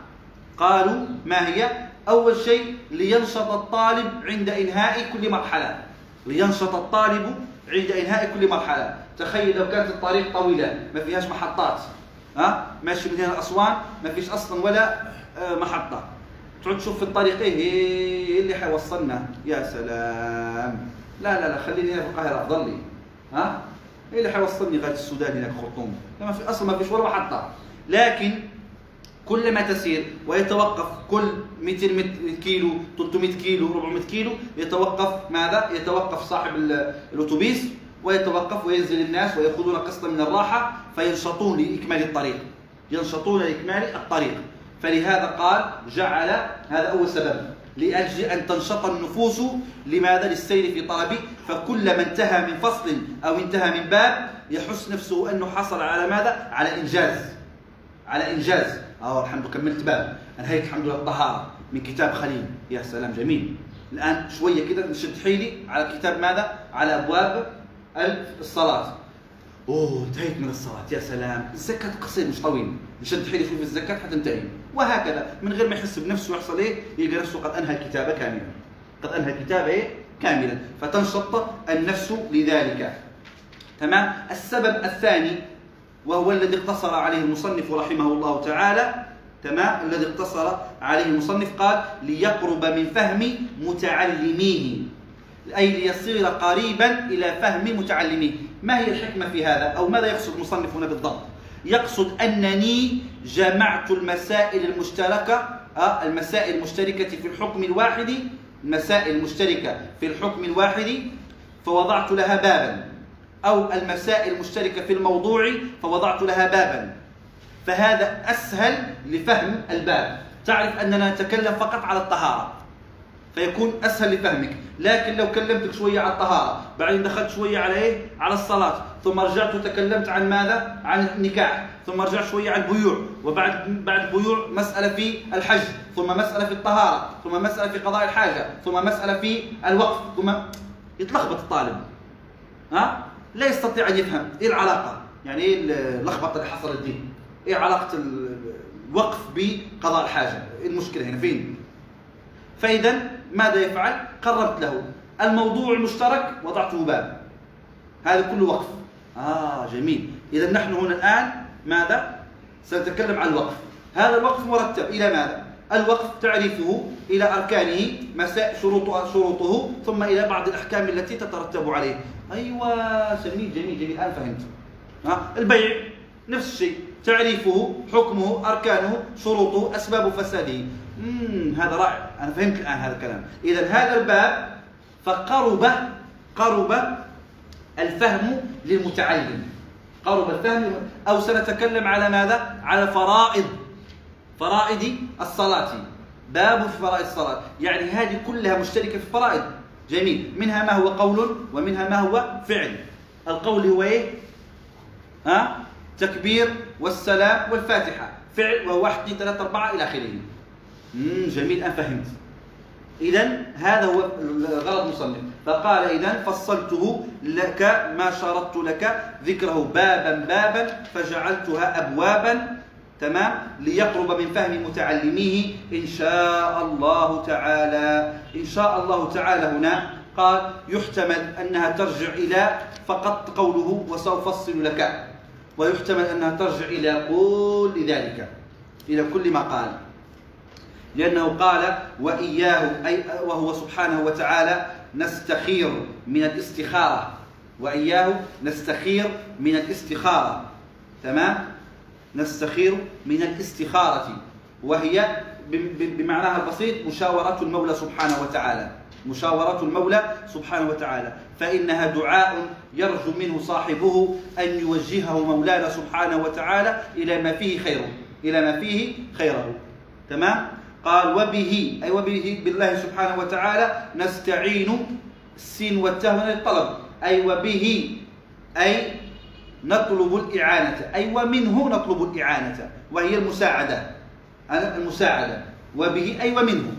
قالوا ما هي؟ أول شيء لينشط الطالب عند إنهاء كل مرحلة. لينشط الطالب عند إنهاء كل مرحلة. تخيل لو كانت الطريق طويلة ما فيهاش محطات. ها؟ ماشي من هنا اسوان ما فيش أصلا ولا محطة. تعود تشوف في الطريق إيه, إيه اللي حيوصلنا؟ يا سلام. لا لا لا خليني هنا في القاهرة أفضل لي. ها؟ إيه اللي حيوصلني؟ غايه السودان هناك خرطوم ما في أصلا ما فيش ولا محطة. لكن كلما تسير ويتوقف كل 200 كيلو 300 كيلو 400 كيلو يتوقف ماذا؟ يتوقف صاحب الأتوبيس ويتوقف وينزل الناس ويأخذون قسطا من الراحة فينشطون لإكمال الطريق. ينشطون لإكمال الطريق. فلهذا قال جعل هذا أول سبب لأجل أن تنشط النفوس لماذا؟ للسير في طلبه فكلما انتهى من فصل أو انتهى من باب يحس نفسه أنه حصل على ماذا؟ على إنجاز. على إنجاز. آه الحمد لله كملت باب. انهيت الحمد لله الطهاره من كتاب خليل. يا سلام جميل. الآن شوية كده نشد حيلي على كتاب ماذا؟ على أبواب الصلاة. أوه انتهيت من الصلاة. يا سلام. الزكاة قصير مش طويل. نشد حيلي شوف الزكاة حتنتهي. وهكذا. من غير ما يحس بنفسه يحصل إيه؟ يلقى نفسه قد أنهى الكتاب كاملا. قد أنهى الكتاب إيه؟ كاملا. فتنشط النفس لذلك. تمام؟ السبب الثاني وهو الذي اقتصر عليه المصنف رحمه الله تعالى تمام؟ الذي اقتصر عليه المصنف قال ليقرب من فهم متعلميه. أي ليصير قريبا إلى فهم متعلميه. ما هي الحكمة في هذا؟ أو ماذا يقصد المصنف هنا بالضبط؟ يقصد أنني جمعت المسائل المشتركة آه، المسائل المشتركة في الحكم الواحد المسائل المشتركة في الحكم الواحد فوضعت لها بابا. أو المسائل المشتركة في الموضوع فوضعت لها بابا. فهذا أسهل لفهم الباب. تعرف أننا نتكلم فقط على الطهارة. فيكون أسهل لفهمك. لكن لو كلمتك شوية على الطهارة بعدين دخلت شوية على إيه؟ على الصلاة. ثم رجعت وتكلمت عن ماذا؟ عن النكاح. ثم رجعت شوية عن البيوع. وبعد بعد البيوع مسألة في الحج ثم مسألة في الطهارة ثم مسألة في قضاء الحاجة ثم مسألة في الوقف. ثم يتلخبط الطالب. ها؟ لا يستطيع أن يفهم. إيه العلاقة؟ يعني إيه اللخبطة اللي حصلت دي إيه علاقة الوقف بقضاء الحاجة؟ إيه المشكلة هنا؟ فين؟ فإذا ماذا يفعل؟ قربت له. الموضوع المشترك وضعته باب. هذا كله وقف. آه جميل. اذا نحن هنا الآن ماذا؟ سنتكلم عن الوقف. هذا الوقف مرتب إلى ماذا؟ الوقف تعريفه إلى أركانه مساء شروطه, شروطه ثم إلى بعض الأحكام التي تترتب عليه. أيوة جميل جميل جميل. الآن فهمت. ها؟ البيع نفس الشيء. تعريفه حكمه أركانه شروطه أسباب فساده. هذا رائع. أنا فهمت الآن هذا الكلام. إذا هذا الباب فقرب قرب الفهم للمتعلم. قرب الفهم أو سنتكلم على ماذا؟ على فرائض فرائض الصلاة. باب في فرائض الصلاة. يعني هذه كلها مشتركة في الفرائض جميل. منها ما هو قول ومنها ما هو فعل. القول هو إيه؟ ها؟ تكبير والسلام والفاتحة. فعل وهو واحد اثنين ثلاثة أربعة إلى آخره. جميل. أنا فهمت. إذا هذا هو غرض المصنف فقال إذا فصلته لك ما شرطت لك ذكره بابا بابا فجعلتها أبوابا تمام ليقرب من فهم متعلميه إن شاء الله تعالى. إن شاء الله تعالى هنا قال يحتمل أنها ترجع إلى فقط قوله وسأفصل لك. ويحتمل أنها ترجع إلى كل ذلك إلى كل ما قال. لأنه قال وإياه أي وهو سبحانه وتعالى نستخير من الاستخارة. وإياه نستخير من الاستخارة. تمام؟ نستخير من الاستخارة. وهي بمعناها البسيط مشاورة المولى سبحانه وتعالى. مشاورة المولى سبحانه وتعالى. فإنها دعاء يرجو منه صاحبه أن يوجهه مولانا سبحانه وتعالى إلى ما فيه خيره إلى ما فيه خيره. تمام؟ قال وبه أي وبه بالله سبحانه وتعالى نستعين السين والتاء الطلب. أي وبه أي نطلب الإعانة. أي ومنه نطلب الإعانة وهي المساعدة. المساعدة. وبه أي ومنه.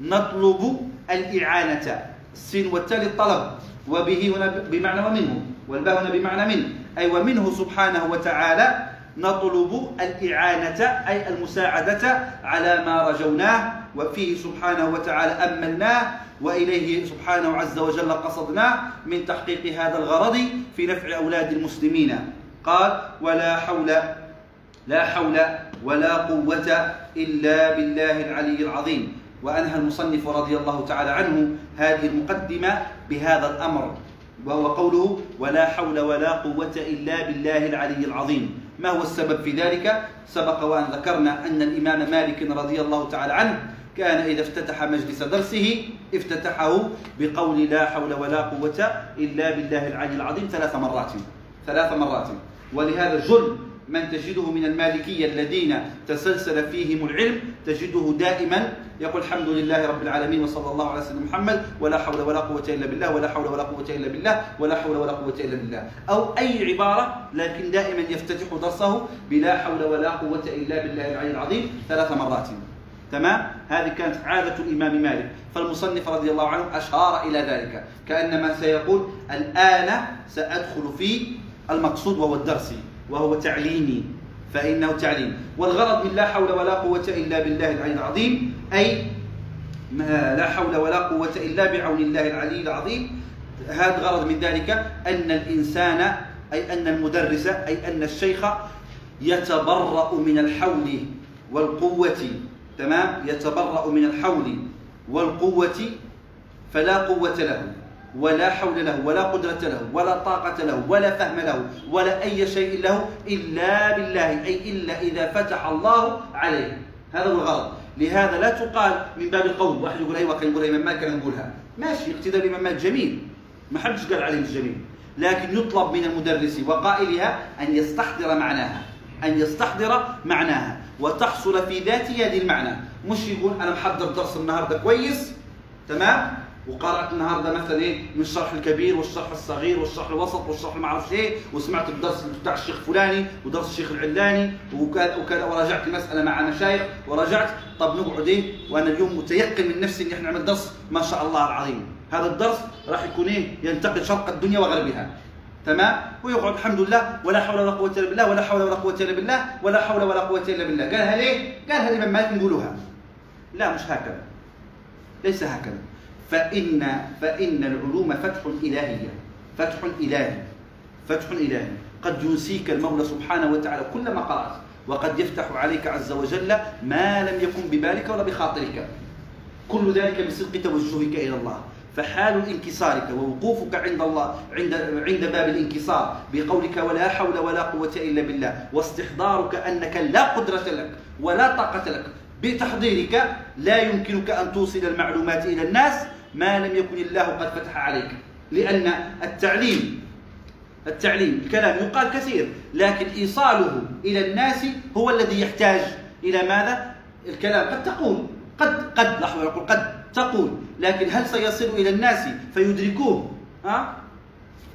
نطلب الإعانة. السين والتاء للطلب. وبه هنا بمعنى ومنه. والباء هنا بمعنى من. أي ومنه سبحانه وتعالى نطلب الإعانة أي المساعدة على ما رجوناه وفيه سبحانه وتعالى أملناه وإليه سبحانه عز وجل قصدناه من تحقيق هذا الغرض في نفع أولاد المسلمين. قال ولا حول لا حول ولا قوة إلا بالله العلي العظيم وأنهى المصنف رضي الله تعالى عنه هذه المقدمة بهذا الأمر. وهو قوله ولا حول ولا قوة إلا بالله العلي العظيم. ما هو السبب في ذلك؟ سبق وأن ذكرنا أن الإمام مالك رضي الله تعالى عنه كان إذا افتتح مجلس درسه افتتحه بقول لا حول ولا قوة إلا بالله العلي العظيم ثلاث مرات ثلاث مرات. ولهذا جل من تجده من المالكية الذين تسلسل فيهم العلم تجده دائما يقول الحمد لله رب العالمين وصلى الله على سيدنا محمد ولا حول ولا قوة إلا بالله ولا حول ولا قوة إلا بالله ولا حول ولا قوة إلا بالله أو أي عبارة لكن دائما يفتتح درسه بلا حول ولا قوة إلا بالله العلي العظيم ثلاث مرات. تمام؟ هذه كانت عادة الإمام مالك. فالمصنف رضي الله عنه أشار إلى ذلك. كأنما سيقول الآن سأدخل في المقصود وهو الدرس. وهو تعليمي فإنه تعليم. والغرض من لا حول ولا قوة إلا بالله العلي العظيم أي ما لا حول ولا قوة إلا بعون الله العلي العظيم. هذا غرض من ذلك أن الإنسان أي أن المدرس أي أن الشيخ يتبرأ من الحول والقوة. تمام؟ يتبرأ من الحول والقوة فلا قوة له. ولا حول له ولا قدرة له ولا طاقة له ولا فهم له ولا أي شيء له إلا بالله أي إلا إذا فتح الله عليه. هذا هو الغرض. لهذا لا تقال من باب القول واحد يقول أيوة كان يقول الإمام مالك كان نقولها. ماشي اقتداء الإمام مالك جميل. ما حدش قال عليه مش جميل. لكن يطلب من المدرس وقائلها أن يستحضر معناها أن يستحضر معناها. وتحصل في ذات هذه المعنى. مش يقول أنا محضر درس النهاردة كويس تمام؟ وقرأت النهارده مثلا إيه؟ من الشرح الكبير والشرح الصغير والشرح الوسط والشرح ما أعرفش إيه وسمعت الدرس بتاع الشيخ فلاني ودرس الشيخ العلاني وكذا وكذا وراجعت المساله مع مشايخ وراجعت. طب نقعد إيه؟ وأنا اليوم متيقن من نفسي ان إحنا نعمل درس ما شاء الله العظيم. هذا الدرس راح يكون إيه؟ ينتقل شرق الدنيا وغربها. تمام؟ ويقعد الحمد لله ولا حول ولا قوة إلا بالله ولا حول ولا قوة إلا بالله ولا حول ولا قوة إلا بالله. قالها ليه؟ قالها الامام مالك نقولها لا مش هكذا. ليس هكذا. فان فإن العلوم فتح إلهية. فتح إلهي. فتح إلهي. قد ينسيك المولى سبحانه وتعالى كل ما قرأت. وقد يفتح عليك عز وجل ما لم يكن ببالك ولا بخاطرك. كل ذلك بصدق توجهك إلى الله. فحال انكسارك ووقوفك عند الله عند عند باب الانكسار بقولك ولا حول ولا قوة إلا بالله. واستحضارك أنك لا قدرة لك ولا طاقة لك. بتحضيرك لا يمكنك أن توصل المعلومات إلى الناس ما لم يكن الله قد فتح عليك. لأن التعليم التعليم الكلام يقال كثير لكن إيصاله إلى الناس هو الذي يحتاج إلى ماذا؟ الكلام. قد تقول قد قد لحظة يقول قد تقول. لكن هل سيصل إلى الناس فيدركوه؟ ها؟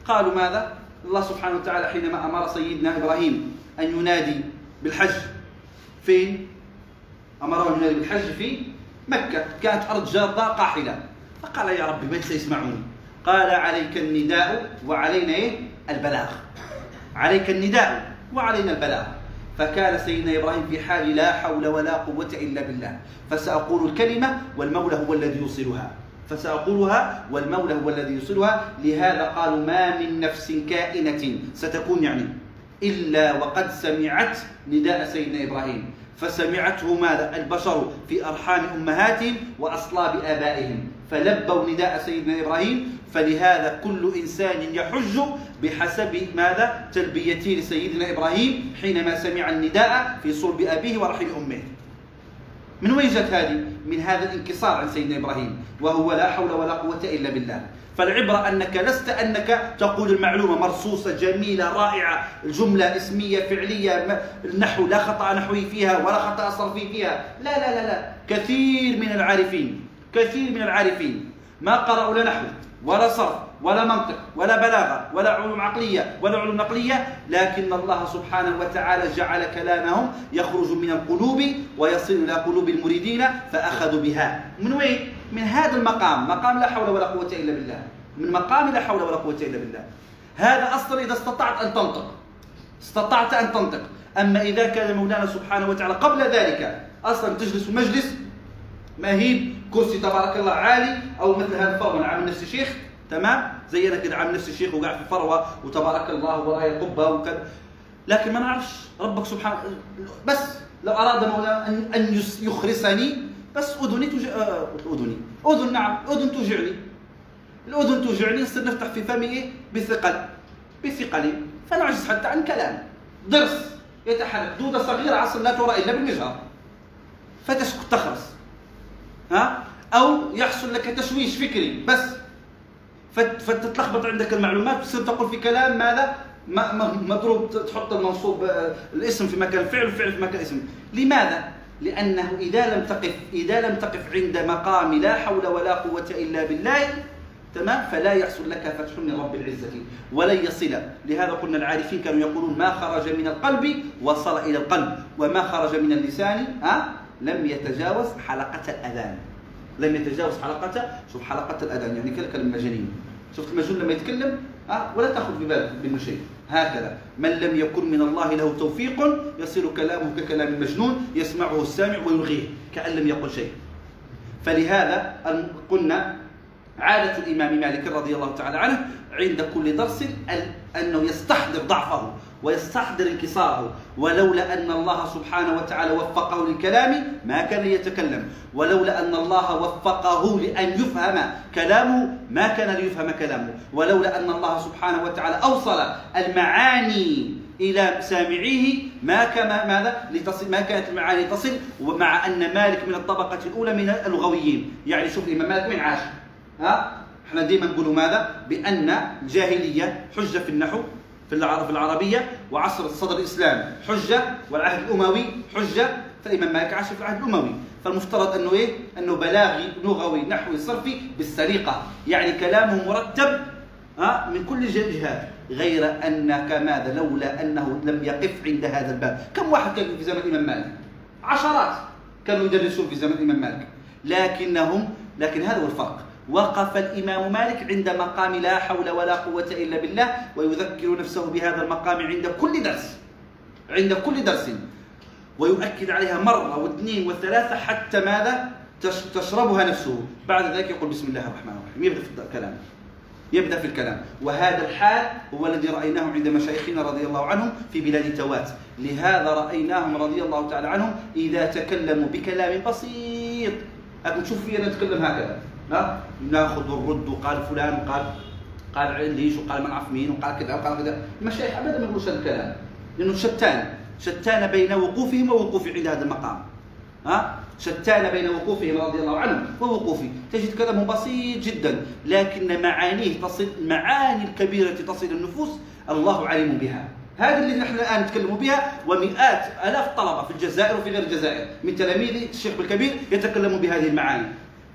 قالوا ماذا؟ الله سبحانه وتعالى حينما أمر سيدنا إبراهيم أن ينادي بالحج فين؟ أمره أن ينادي بالحج في مكة. كانت أرض جادة قاحلة. فقال يا ربي من سيسمعوني قال عليك النداء وعلينا إيه؟ البلاغ. عليك النداء وعلينا البلاغ. فكان سيدنا إبراهيم في حال لا حول ولا قوة إلا بالله. فسأقول الكلمة والمولى هو الذي يوصلها. فسأقولها والمولى هو الذي يوصلها. لهذا قالوا ما من نفس كائنة ستكون يعني إلا وقد سمعت نداء سيدنا إبراهيم. فسمعته ماذا؟ البشر في أرحام أمهاتهم وأصلاب آبائهم. فلبوا نداء سيدنا إبراهيم فلهذا كل إنسان يحج بحسب ماذا؟ تلبيته لسيدنا إبراهيم حينما سمع النداء في صلب أبيه ورحم أمه. من وين جت هذه؟ من هذا الانكسار عن سيدنا إبراهيم وهو لا حول ولا قوة إلا بالله. فالعبرة أنك لست أنك تقول المعلومة مرصوصة جميلة رائعة الجملة اسمية فعلية النحو لا خطأ نحوي فيها ولا خطأ صرفي فيها. لا لا لا لا. كثير من العارفين كثير من العارفين. ما قرأوا لا نحو ولا صرف ولا منطق ولا بلاغة ولا علوم عقلية ولا علوم نقلية لكن الله سبحانه وتعالى جعل كلامهم يخرج من القلوب ويصل إلى قلوب المريدين فأخذوا بها. من وين؟ من هذا المقام. مقام لا حول ولا قوة إلا بالله. من مقام لا حول ولا قوة إلا بالله. هذا أصلا إذا استطعت أن تنطق. استطعت أن تنطق. أما إذا كان مولانا سبحانه وتعالى قبل ذلك أصلا تجلس مجلس مهيب كرسي تبارك الله عالي أو مثل هذا الفرو عامل نفسي شيخ تمام؟ زي أنا كده عامل نفسي شيخ وقاعد في فروه وتبارك الله وراي قبة وكذا. لكن ما نعرفش ربك سبحانه بس لو أراد مولانا ان أن يخرسني بس أذني توج... آه أذني. أذن نعم أذن توجعني. الأذن توجعني نصير نفتح في فمي إيه؟ بثقل. بثقل. فنعجز حتى عن كلام. ضرس يتحرك دودة صغيرة أصلا لا ترى إلا بالمجهر. فتسكت تخرس. ها؟ أو يحصل لك تشويش فكري بس. فتتلخبط عندك المعلومات تصير تقول في كلام ماذا؟ مضروب تحط المنصوب آه، الاسم في مكان الفعل والفعل في مكان اسم. لماذا؟ لأنه إذا لم تقف إذا لم تقف عند مقام لا حول ولا قوة إلا بالله تمام؟ فلا يحصل لك فتح من رب العزة ولن يصل. لهذا قلنا العارفين كانوا يقولون ما خرج من القلب وصل إلى القلب وما خرج من اللسان ها؟ لم يتجاوز حلقة الأذان. لم يتجاوز حلقة شوف حلقة الأذان يعني كلام المجانين شفت المجنون لما يتكلم؟ أه ولا تأخذ ببالك منه شيء. هكذا. من لم يكن من الله له توفيق يصير كلامه ككلام المجنون يسمعه السامع ويلغيه كأن لم يقل شيء. فلهذا قلنا عادة الإمام مالك رضي الله تعالى عنه عند كل درس أنه يستحضر ضعفه ويستحضر انكساره ولولا أن الله سبحانه وتعالى وفقه للكلام ما كان يتكلم. ولولا أن الله وفقه لأن يفهم كلامه ما كان ليفهم كلامه. ولولا أن الله سبحانه وتعالى أوصل المعاني إلى سامعيه ما كما ماذا؟ لتصل ما كانت المعاني تصل ومع أن مالك من الطبقة الأولى من اللغويين يعني شوف الإمام مالك من عاش. ها؟ إحنا ديما نقولوا ماذا؟ بأن الجاهلية حجة في النحو في العربية وعصر الصدر الإسلام حجة والعهد الأموي حجة فالإمام مالك عاش في العهد الأموي. فالمفترض أنه إيه؟ أنه بلاغي لغوي نحوي صرفي بالسريقة يعني كلامه مرتب ها من كل جهات. غير أنك ماذا؟ لولا أنه لم يقف عند هذا الباب. كم واحد كان في زمن الإمام مالك؟ عشرات كانوا يدرسون في زمن الإمام مالك. لكنهم لكن هذا هو الفرق. وقف الإمام مالك عند مقام لا حول ولا قوة إلا بالله ويذكر نفسه بهذا المقام عند كل درس عند كل درس. ويؤكد عليها مرة واثنين وثلاثة حتى ماذا؟ تشربها نفسه. بعد ذلك يقول بسم الله الرحمن الرحيم. يبدأ في الكلام. يبدأ في الكلام. وهذا الحال هو الذي رأيناه عند مشايخنا رضي الله عنهم في بلاد توات. لهذا رأيناهم رضي الله تعالى عنهم إذا تكلموا بكلام بسيط. أكون تشوف فينا نتكلم هكذا. ناخذ ونرد وقال فلان وقال قال ليش وقال ما نعرف مين وقال كذا وقال كذا. المشايخ أبدا ما يقولوش هذا الكلام لأنه شتان. شتان بين وقوفهم ووقوفي عند هذا المقام. ها؟ شتان بين وقوفهم رضي الله عنهم ووقوفه. تجد كلامه بسيط جدا لكن معانيه تصل المعاني الكبيرة تصل النفوس. الله عليم بها. هذه اللي نحن الآن نتكلم بها ومئات آلاف طلبة في الجزائر وفي غير الجزائر. من تلاميذ الشيخ بالكبير يتكلمون بهذه المعاني.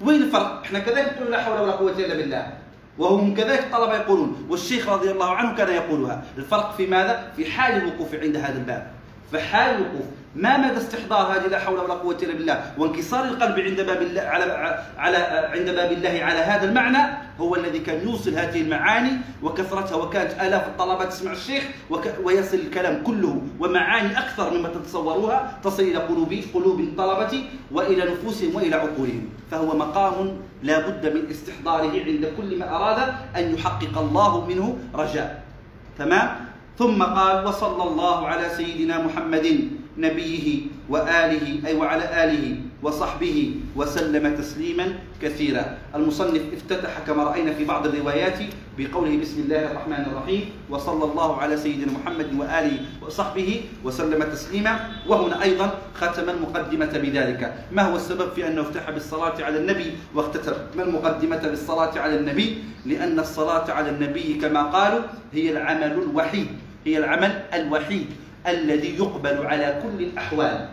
وين الفرق؟ إحنا كذلك نقول لا حول ولا قوة إلا بالله وهم كذلك الطلبه يقولون والشيخ رضي الله عنه كان يقولها الفرق في ماذا؟ في حال الوقوف عند هذا الباب فحال الوقوف ما مدى استحضار هذه لا حول ولا قوة إلا بالله؟ وانكسار القلب عند باب الله على على عند باب الله على هذا المعنى هو الذي كان يوصل هذه المعاني وكثرتها وكانت آلاف الطلبه تسمع الشيخ ويصل الكلام كله ومعاني أكثر مما تتصوروها تصل إلى قلوب قلوب الطلبة وإلى نفوسهم وإلى عقولهم. فهو مقام لا بد من استحضاره عند كل من أراد أن يحقق الله منه رجاء. تمام؟ ثم قال وصلى الله على سيدنا محمد نبيه وآله أي وعلى آله وصحبه وسلم تسليما كثيرا. المصنف افتتح كما رأينا في بعض الروايات بقوله بسم الله الرحمن الرحيم وصلى الله على سيدنا محمد وآله وصحبه وسلم تسليما. وهنا أيضا ختم المقدمة بذلك. ما هو السبب في أنه افتح بالصلاة على النبي واختتم المقدمة بالصلاة على النبي؟ لأن الصلاة على النبي كما قالوا هي العمل الوحيد هي العمل الوحيد. الذي يقبل على كل الأحوال.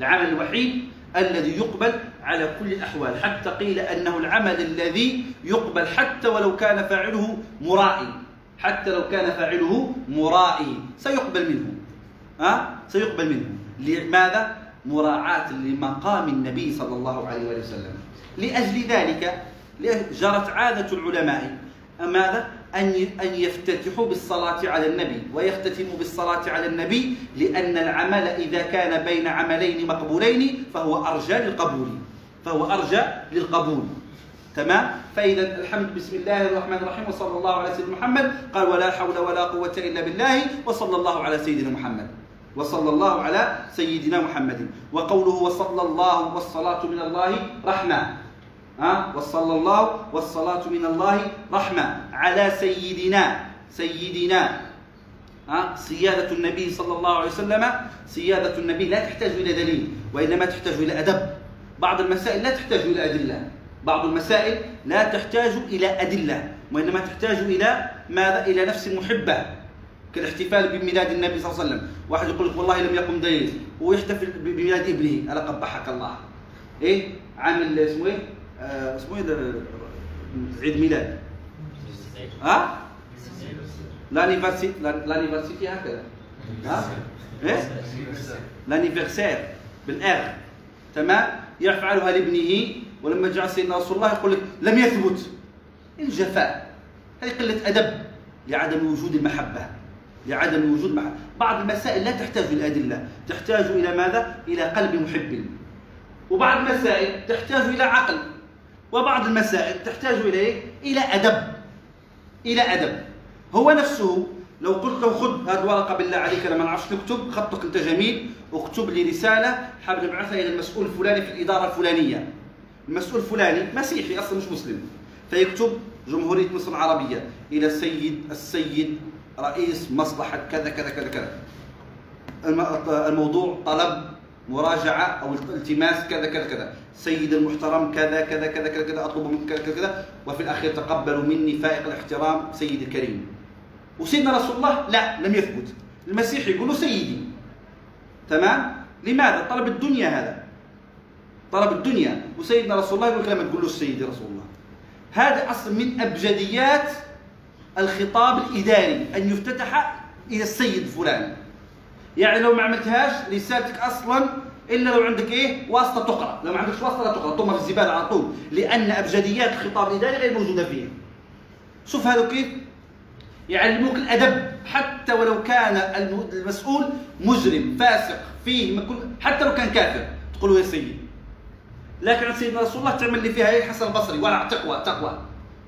العمل الوحيد الذي يقبل على كل الأحوال. حتى قيل أنه العمل الذي يقبل حتى ولو كان فاعله مرائي. حتى لو كان فاعله مرائي. سيقبل منه. ها؟ سيقبل منه. لماذا؟ مراعاة لمقام النبي صلى الله عليه وسلم. لأجل ذلك جرت عادة العلماء. ماذا؟ أن أن يفتتحوا بالصلاة على النبي ويختتموا بالصلاة على النبي لأن العمل إذا كان بين عملين مقبولين فهو أرجى للقبول فهو أرجى للقبول. تمام؟ فإذا الحمد بسم الله الرحمن الرحيم وصلى الله على سيدنا محمد. قال ولا حول ولا قوة إلا بالله. وصلى الله على سيدنا محمد. وصلى الله على سيدنا محمد. وقوله وصلى الله والصلاة من الله رحمة. ها؟ وصلى الله والصلاة من الله رحمة. على سيدنا سيدنا. سيادة النبي صلى الله عليه وسلم سيادة النبي. لا تحتاج إلى دليل وإنما تحتاج إلى أدب. بعض المسائل لا تحتاج إلى أدلة. بعض المسائل لا تحتاج إلى أدلة وإنما تحتاج إلى ماذا؟ إلى نفس محبة كالاحتفال بميلاد النبي صلى الله عليه وسلم. واحد يقول لك والله لم يقم دليل ويحتفل بميلاد ابنه. ألا قبحك الله. إيه؟ عامل اسمه إيه؟ آه، اسمه إيه؟ عيد ميلاد. ها l'anniversaire هكذا ها إيه l'anniversaire بالار تمام يفعلها لابنه ولما جاء سيدنا رسول الله يقول لك لم يثبت. الجفاء هذه قلة أدب لعدم وجود المحبة. لعدم وجود محبة. بعض المسائل لا تحتاج إلى أدلة. تحتاج إلى ماذا؟ إلى قلب محب. وبعض المسائل تحتاج إلى عقل. وبعض المسائل تحتاج إلى إلى أدب. إلى أدب. هو نفسه لو قلت له خذ هذه الورقة بالله عليك أنا ما نعرفش نكتب خطك أنت جميل اكتب لي رسالة حاب نبعثها إلى المسؤول الفلاني في الإدارة الفلانية. المسؤول الفلاني مسيحي أصلا مش مسلم. فيكتب جمهورية مصر العربية إلى السيد السيد رئيس مصلحة كذا كذا كذا كذا. الموضوع طلب مراجعة أو التماس كذا كذا كذا. سيد المحترم كذا كذا كذا كذا, كذا أطلب منك كذا كذا, وفي الأخير تقبلوا مني فائق الاحترام سيدي الكريم. وسيدنا رسول الله لا لم يثبت. المسيح يقول سيدي. تمام؟ لماذا؟ طلب الدنيا هذا. طلب الدنيا. وسيدنا رسول الله يقول كلام تقول له سيدي رسول الله. هذا أصل من أبجديات الخطاب الإداري أن يفتتح إلى السيد فلان. يعني لو ما عملتهاش رسالتك أصلا إلا لو عندك إيه؟ واسطة تقرأ. لو ما عندكش واسطة لا تقرأ طمها في الزبالة على طول. لأن أبجديات الخطاب الإداري غير موجودة فيه شوف هذا كيف؟ يعلموك الادب حتى ولو كان المسؤول مجرم فاسق فيه حتى لو كان كافر تقول يا سيدي. لكن عند سيدنا رسول الله تعمل لي فيها إيه؟ الحسن البصري. ورع تقوى تقوى.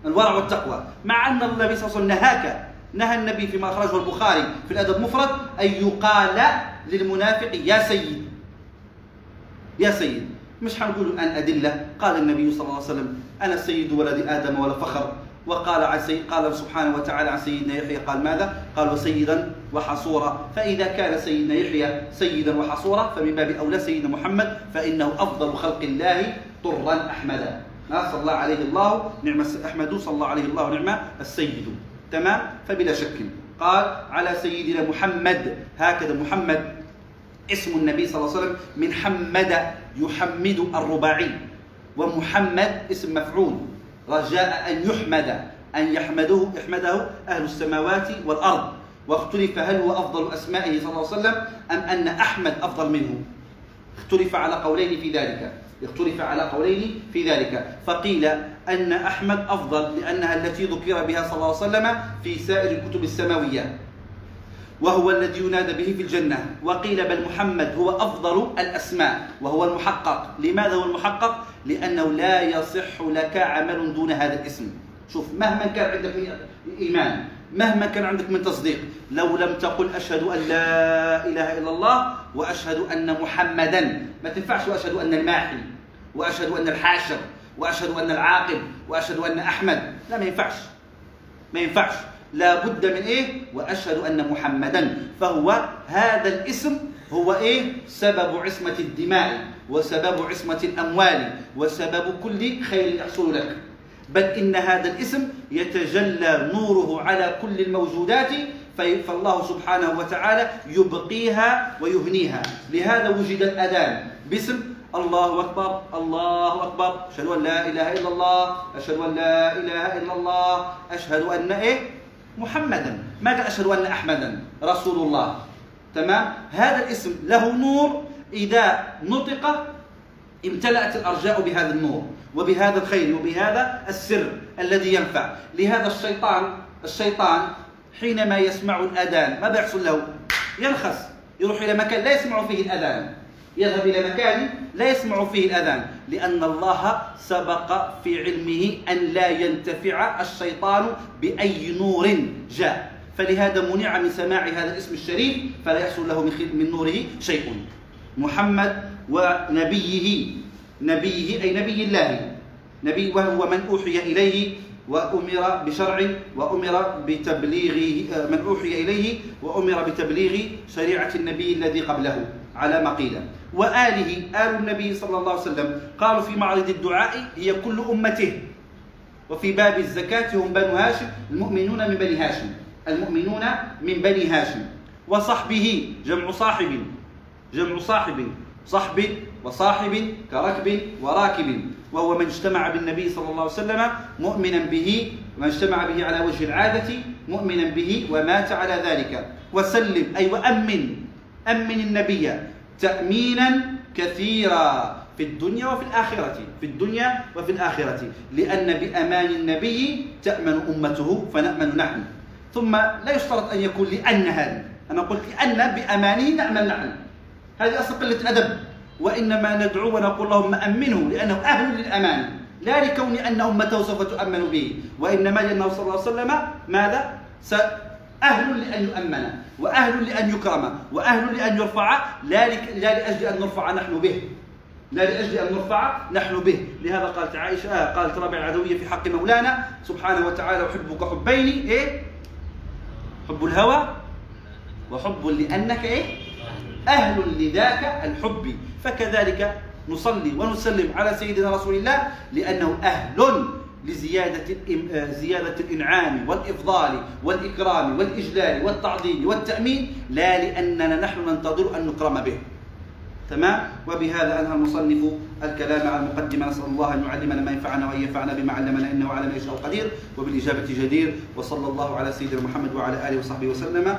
الورع والتقوى. مع أن النبي صلى الله عليه وسلم نهاك نهى النبي فيما أخرجه البخاري في الأدب المفرد أن يقال للمنافق يا سيد. يا سيد. مش حنقول الان أدلة. قال النبي صلى الله عليه وسلم أنا سيد ولد آدم ولا فخر. وقال عن سيد قال سبحانه وتعالى عن سيدنا يحيى قال ماذا؟ قال وسيدا وحصورا. فإذا كان سيدنا يحيى سيدا وحصورا فمن باب أولى سيدنا محمد فإنه أفضل خلق الله طرا أحمدا. صلى عليه الله نعم أحمد صلى الله عليه الله نعم السيد. تمام؟ فبلا شك. قال على سيدنا محمد. هكذا محمد. اسم النبي صلى الله عليه وسلم من حمد يحمد الرباعي. ومحمد اسم مفعول. رجاء أن يحمد. أن يحمده يحمده أهل السماوات والأرض. واختلف هل هو أفضل أسمائه صلى الله عليه وسلم أم أن أحمد أفضل منه. اختلف على قولين في ذلك. اختلف على قولين في ذلك. فقيل أن أحمد أفضل لأنها التي ذكر بها صلى الله عليه وسلم في سائر الكتب السماوية وهو الذي ينادى به في الجنة. وقيل بل محمد هو أفضل الأسماء وهو المحقق. لماذا هو المحقق؟ لأنه لا يصح لك عمل دون هذا الاسم. شوف مهما كان عندك إيمان مهما كان عندك من تصديق لو لم تقل أشهد أن لا إله إلا الله وأشهد أن محمدا. ما تنفعش وأشهد أن الماحي وأشهد أن الحاشر وأشهد أن العاقب وأشهد أن أحمد. لا ما ينفعش. ما ينفعش. لا بد من إيه؟ وأشهد أن محمدا. فهو هذا الاسم هو إيه؟ سبب عصمة الدماء وسبب عصمة الأموال وسبب كل خير يحصل لك. بل إن هذا الاسم يتجلى نوره على كل الموجودات فالله سبحانه وتعالى يبقيها ويهنيها. لهذا وجد الأذان باسم الله أكبر الله أكبر. أشهد أن لا إله إلا الله أشهد أن لا إله إلا الله أشهد أن إيه؟ محمدا. ما قال أشهد أن أحمدا؟ رسول الله تمام؟ هذا الاسم له نور إذا نطق امتلأت الأرجاء بهذا النور. وبهذا الخير وبهذا السر الذي ينفع. لهذا الشيطان الشيطان حينما يسمع الأذان ماذا يحصل له؟ يرخص يروح إلى مكان لا يسمع فيه الأذان. يذهب إلى مكان لا يسمع فيه الأذان. لأن الله سبق في علمه أن لا ينتفع الشيطان بأي نور جاء. فلهذا منع من سماع هذا الاسم الشريف فلا يحصل له من نوره شيء. محمد ونبيه نبيه أي نبي الله. نبي وهو من أوحي إليه وأمر بشرع وأمر بتبليغه من أوحي إليه وأمر بتبليغ شريعة النبي الذي قبله على ما قيل وآله آل النبي صلى الله عليه وسلم. قالوا في معرض الدعاء هي كل أمته. وفي باب الزكاة هم بنو هاشم المؤمنون من بني هاشم. المؤمنون من بني هاشم. وصحبه جمع صاحب جمع صاحب صحب وصاحب كركب وراكب وهو من اجتمع بالنبي صلى الله عليه وسلم مؤمنا به من اجتمع به على وجه العادة مؤمنا به ومات على ذلك. وسلم أي وأمن أمن النبي تأمينا كثيرا في الدنيا وفي الآخرة في الدنيا وفي الآخرة. لأن بأمان النبي تأمن أمته فنأمن نحن. ثم لا يشترط أن يكون لأن هذا أنا قلت لأن بأمانه نأمن نحن. هذه أصل قلة أدب وإنما ندعو ونقول اللهم أمنه لأنه أهل للأمان لا لكون أن أمته سوف تؤمن به. وإنما لأنه صلى الله عليه وسلم ماذا؟ أهل لأن يؤمن وأهل لأن يكرم وأهل لأن يرفع لا, لا لأجل أن نرفع نحن به. لا لأجل أن نرفع نحن به. لهذا قالت عائشة آه قالت رابع العدوية في حق مولانا سبحانه وتعالى أحبك حبين إيه؟ حب الهوى وحب لأنك إيه؟ أهل لذاك الحب فكذلك نصلي ونسلم على سيدنا رسول الله لأنه أهل لزيادة آه، زيادة الإنعام والإفضال والإكرام والإجلال والتعظيم والتأمين لا لأننا نحن ننتظر أن نكرم به. تمام؟ وبهذا أنهى المصنف الكلام على المقدمة. نسأل الله أن يعلمنا ما ينفعنا وان ينفعنا بما علمنا إنه على ما يشاء قدير وبالإجابة جدير. وصلى الله على سيدنا محمد وعلى آله وصحبه وسلم.